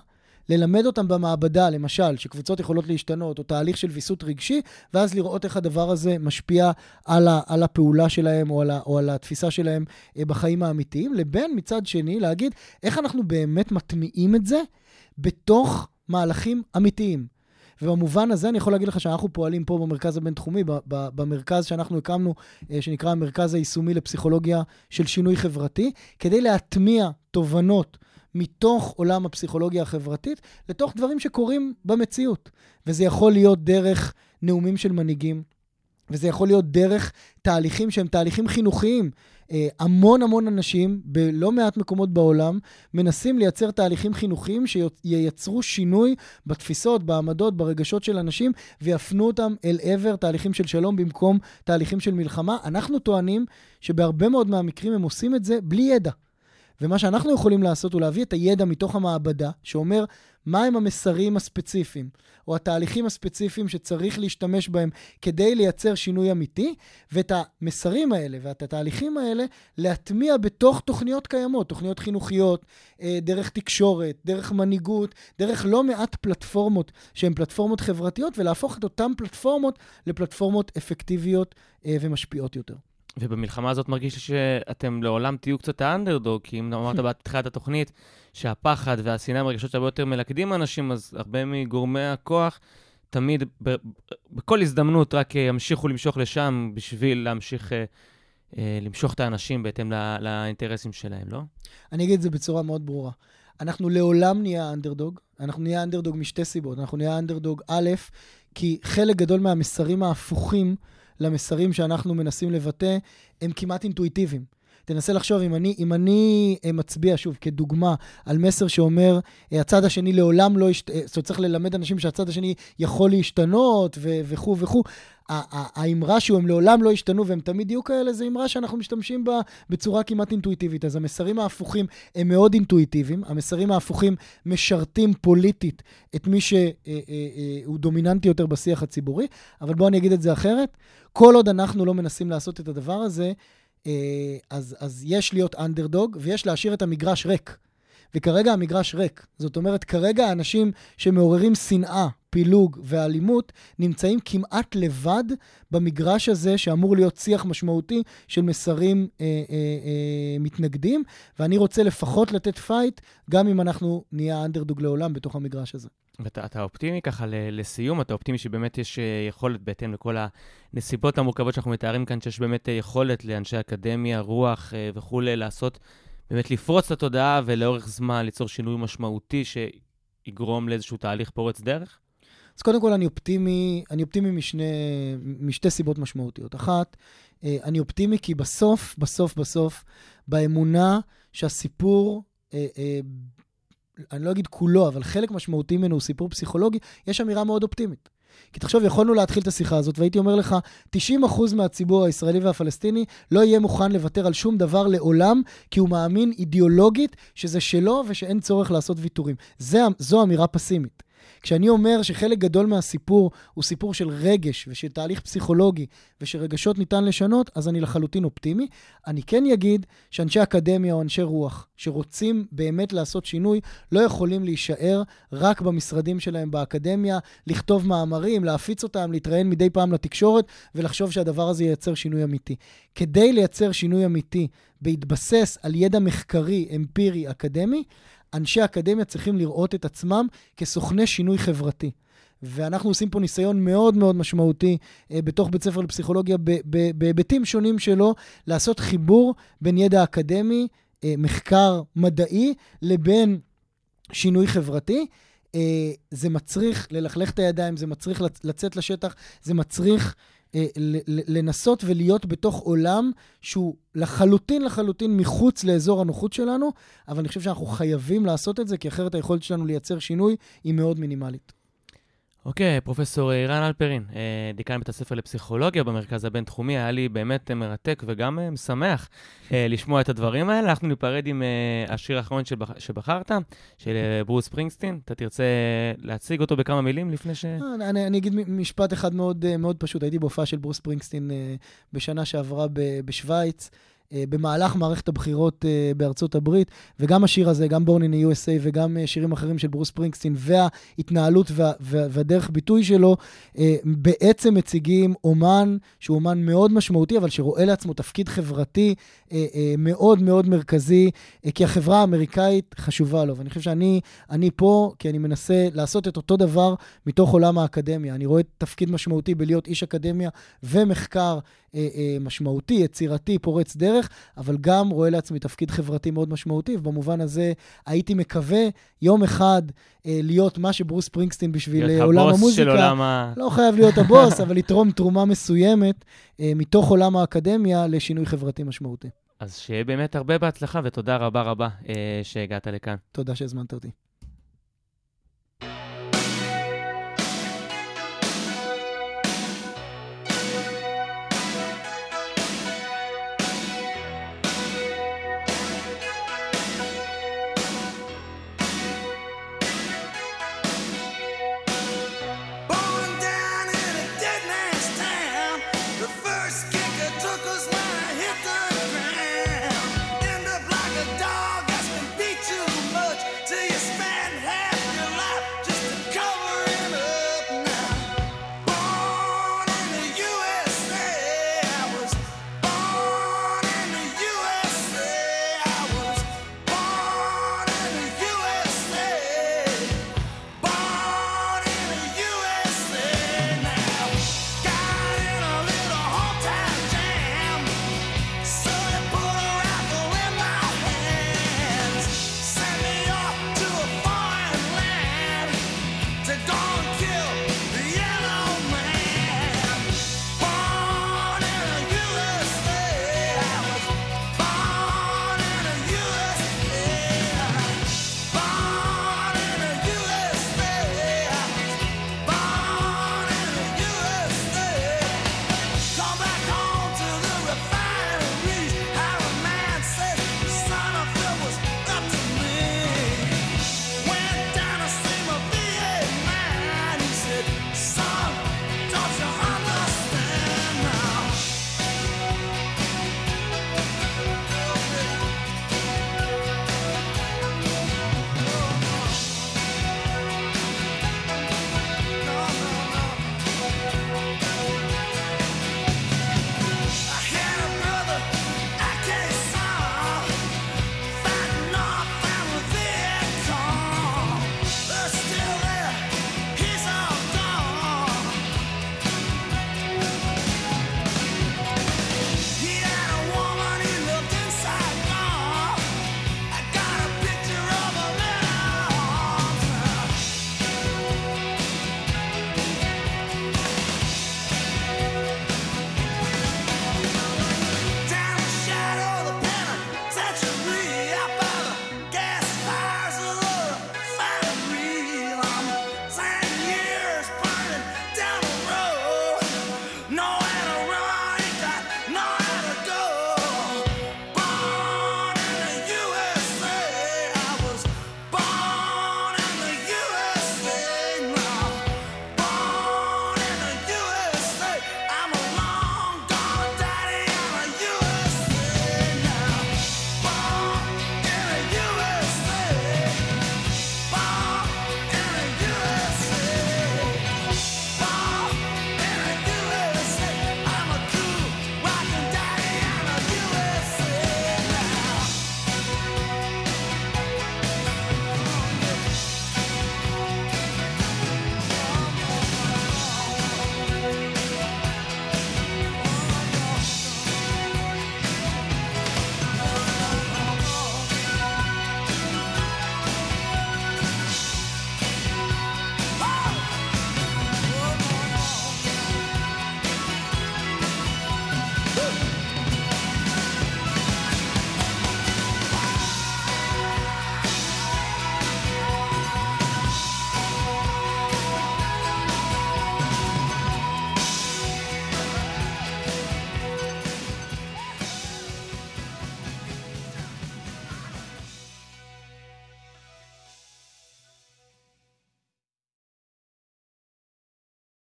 ללמד אותם במעבדה, למשל, שקבוצות יכולות להשתנות, או תהליך של ויסות רגשי, ואז לראות איך הדבר הזה משפיע על, ה, על הפעולה שלהם או על, ה, או על התפיסה שלהם אה, בחיים האמיתיים, לבין מצד שני להגיד איך אנחנו באמת מטמיעים את זה בתוך מהלכים אמיתיים. ובמובן הזה אני יכול להגיד לך שאנחנו פועלים פה במרכז הבינתחומי, במרכז שאנחנו הקמנו, אה, שנקרא המרכז היישומי לפסיכולוגיה של שינוי חברתי, כדי להטמיע תובנות מתוך עולם הפסיכולוגיה החברתית לתוך דברים שקורים במציאות. וזה יכול להיות דרך נאומים של מנהיגים, וזה יכול להיות דרך תהליכים שהם תהליכים חינוכיים. אה, המון המון אנשים בלא מעט מקומות בעולם מנסים לייצר תהליכים חינוכיים שייצרו שינוי בתפיסות, בעמדות, ברגשות של אנשים ויפנו אותם אל עבר תהליכים של שלום במקום תהליכים של מלחמה. אנחנו טוענים שבהרבה מאוד מהמקרים הם עושים את זה בלי ידע. ומה שאנחנו יכולים לעשות הוא להביא את הידע מתוך המעבדה, שאומר מהם המסרים הספציפיים, או התהליכים הספציפיים שצריך להשתמש בהם כדי לייצר שינוי אמיתי, ואת המסרים האלה ואת התהליכים האלה להטמיע בתוך תוכניות קיימות, תוכניות חינוכיות, אה, דרך תקשורת, דרך מנהיגות, דרך לא מעט פלטפורמות שהן פלטפורמות חברתיות, ולהפוך את אותן פלטפורמות לפלטפורמות אפקטיביות אה, ומשפיעות יותר. ובמלחמה הזאת מרגיש לי שאתם לעולם תהיו קצת האנדרדוג, כי אם אמרת בתחילת התוכנית שהפחד והשנאה הם רגשות שהרבה יותר מלכדים אנשים, אז הרבה מגורמי הכוח תמיד, ב, בכל הזדמנות, רק אה, ימשיכו למשוך לשם בשביל להמשיך אה, אה, למשוך את האנשים בהתאם ל, לאינטרסים שלהם, לא? אני אגיד את זה בצורה מאוד ברורה. אנחנו לעולם נהיה אנדרדוג. אנחנו נהיה אנדרדוג משתי סיבות. אנחנו נהיה אנדרדוג, א', כי חלק גדול מהמסרים ההפוכים למסרים שאנחנו מנסים לבטא, הם כמעט אינטואיטיביים. תנסה לחשוב, אם אני, אם אני אה, מצביע, שוב, כדוגמה, על מסר שאומר, אה, הצד השני לעולם לא ישת... אה, זאת אומרת, צריך ללמד אנשים שהצד השני יכול להשתנות וכו' וכו'. האמרה שהוא הם לעולם לא ישתנו והם תמיד יהיו כאלה, זו אמרה שאנחנו משתמשים בה בצורה כמעט אינטואיטיבית. אז המסרים ההפוכים הם מאוד אינטואיטיביים. המסרים ההפוכים משרתים פוליטית את מי שהוא דומיננטי יותר בשיח הציבורי. אבל בואו אני אגיד את זה אחרת. כל עוד אנחנו לא מנסים לעשות את הדבר הזה, אז, אז יש להיות אנדרדוג ויש להשאיר את המגרש ריק. וכרגע המגרש ריק. זאת אומרת, כרגע האנשים שמעוררים שנאה, פילוג ואלימות נמצאים כמעט לבד במגרש הזה שאמור להיות שיח משמעותי של מסרים אה, אה, אה, מתנגדים, ואני רוצה לפחות לתת fight, גם אם אנחנו נהיה אנדרדוג לעולם בתוך המגרש הזה. ואתה אופטימי ככה לסיום, אתה אופטימי שבאמת יש אה, יכולת, בהתאם לכל הנסיבות המורכבות שאנחנו מתארים כאן, שיש באמת אה, יכולת לאנשי אקדמיה, רוח אה, וכולי, לעשות, באמת לפרוץ את התודעה ולאורך זמן ליצור שינוי משמעותי שיגרום לאיזשהו תהליך פורץ דרך? אז קודם כל, אני אופטימי, אני אופטימי משני, משתי סיבות משמעותיות. אחת, אני אופטימי כי בסוף, בסוף, בסוף, באמונה שהסיפור אני לא אגיד כולו, אבל חלק משמעותי ממנו הוא סיפור פסיכולוגי, יש אמירה מאוד אופטימית. כי תחשוב, יכולנו להתחיל את השיחה הזאת, והייתי אומר לך, 90% מהציבור הישראלי והפלסטיני לא יהיה מוכן לוותר על שום דבר לעולם, כי הוא מאמין אידיאולוגית שזה שלו ושאין צורך לעשות ויתורים. זה, זו אמירה פסימית. כשאני אומר שחלק גדול מהסיפור הוא סיפור של רגש ושל תהליך פסיכולוגי ושרגשות ניתן לשנות, אז אני לחלוטין אופטימי. אני כן אגיד שאנשי אקדמיה או אנשי רוח שרוצים באמת לעשות שינוי, לא יכולים להישאר רק במשרדים שלהם באקדמיה, לכתוב מאמרים, להפיץ אותם, להתראיין מדי פעם לתקשורת ולחשוב שהדבר הזה ייצר שינוי אמיתי. כדי לייצר שינוי אמיתי בהתבסס על ידע מחקרי, אמפירי, אקדמי, אנשי אקדמיה צריכים לראות את עצמם כסוכני שינוי חברתי. ואנחנו עושים פה ניסיון מאוד מאוד משמעותי אה, בתוך בית ספר לפסיכולוגיה, בהיבטים שונים שלו, לעשות חיבור בין ידע אקדמי, אה, מחקר מדעי, לבין שינוי חברתי. אה, זה מצריך ללכלך את הידיים, זה מצריך לצאת לשטח, זה מצריך לנסות ולהיות בתוך עולם שהוא לחלוטין לחלוטין מחוץ לאזור הנוחות שלנו, אבל אני חושב שאנחנו חייבים לעשות את זה, כי אחרת היכולת שלנו לייצר שינוי היא מאוד מינימלית. אוקיי, פרופסור רן אלפרין, אה, דיקן בית הספר לפסיכולוגיה במרכז הבינתחומי, היה לי באמת מרתק וגם אה, משמח אה, לשמוע את הדברים האלה. אנחנו ניפרד עם השיר האחרון שבחרת, של ברוס ספרינגסטין. אתה תרצה להציג אותו בכמה מילים לפני ש... אני, אני אגיד משפט אחד מאוד, מאוד פשוט. הייתי בהופעה של ברוס ספרינגסטין בשנה שעברה בשוויץ. אה, במהלך מערכת הבחירות אה, בארצות הברית, וגם השיר הזה, גם בורנין USA וגם אה, שירים אחרים של ברוס פרינגסטין, וההתנהלות וה, וה, והדרך ביטוי שלו, בעצם מציגים אומן שהוא אומן מאוד משמעותי, אבל שרואה לעצמו תפקיד חברתי מאוד מאוד מרכזי, כי החברה האמריקאית חשובה לו. ואני חושב שאני פה כי אני מנסה לעשות את אותו דבר מתוך עולם האקדמיה. אני רואה תפקיד משמעותי בלהיות איש אקדמיה ומחקר משמעותי, יצירתי, פורץ דרך. אבל גם רואה לעצמי תפקיד חברתי מאוד משמעותי, ובמובן הזה הייתי מקווה יום אחד אה, להיות מה שברוס פרינגסטין בשביל אה, עולם המוזיקה. להיות הבוס של עולם ה... לא חייב להיות הבוס, אבל לתרום תרומה מסוימת אה, מתוך עולם האקדמיה לשינוי חברתי משמעותי. אז שיהיה באמת הרבה בהצלחה, ותודה רבה רבה אה, שהגעת לכאן. תודה שהזמנת אותי.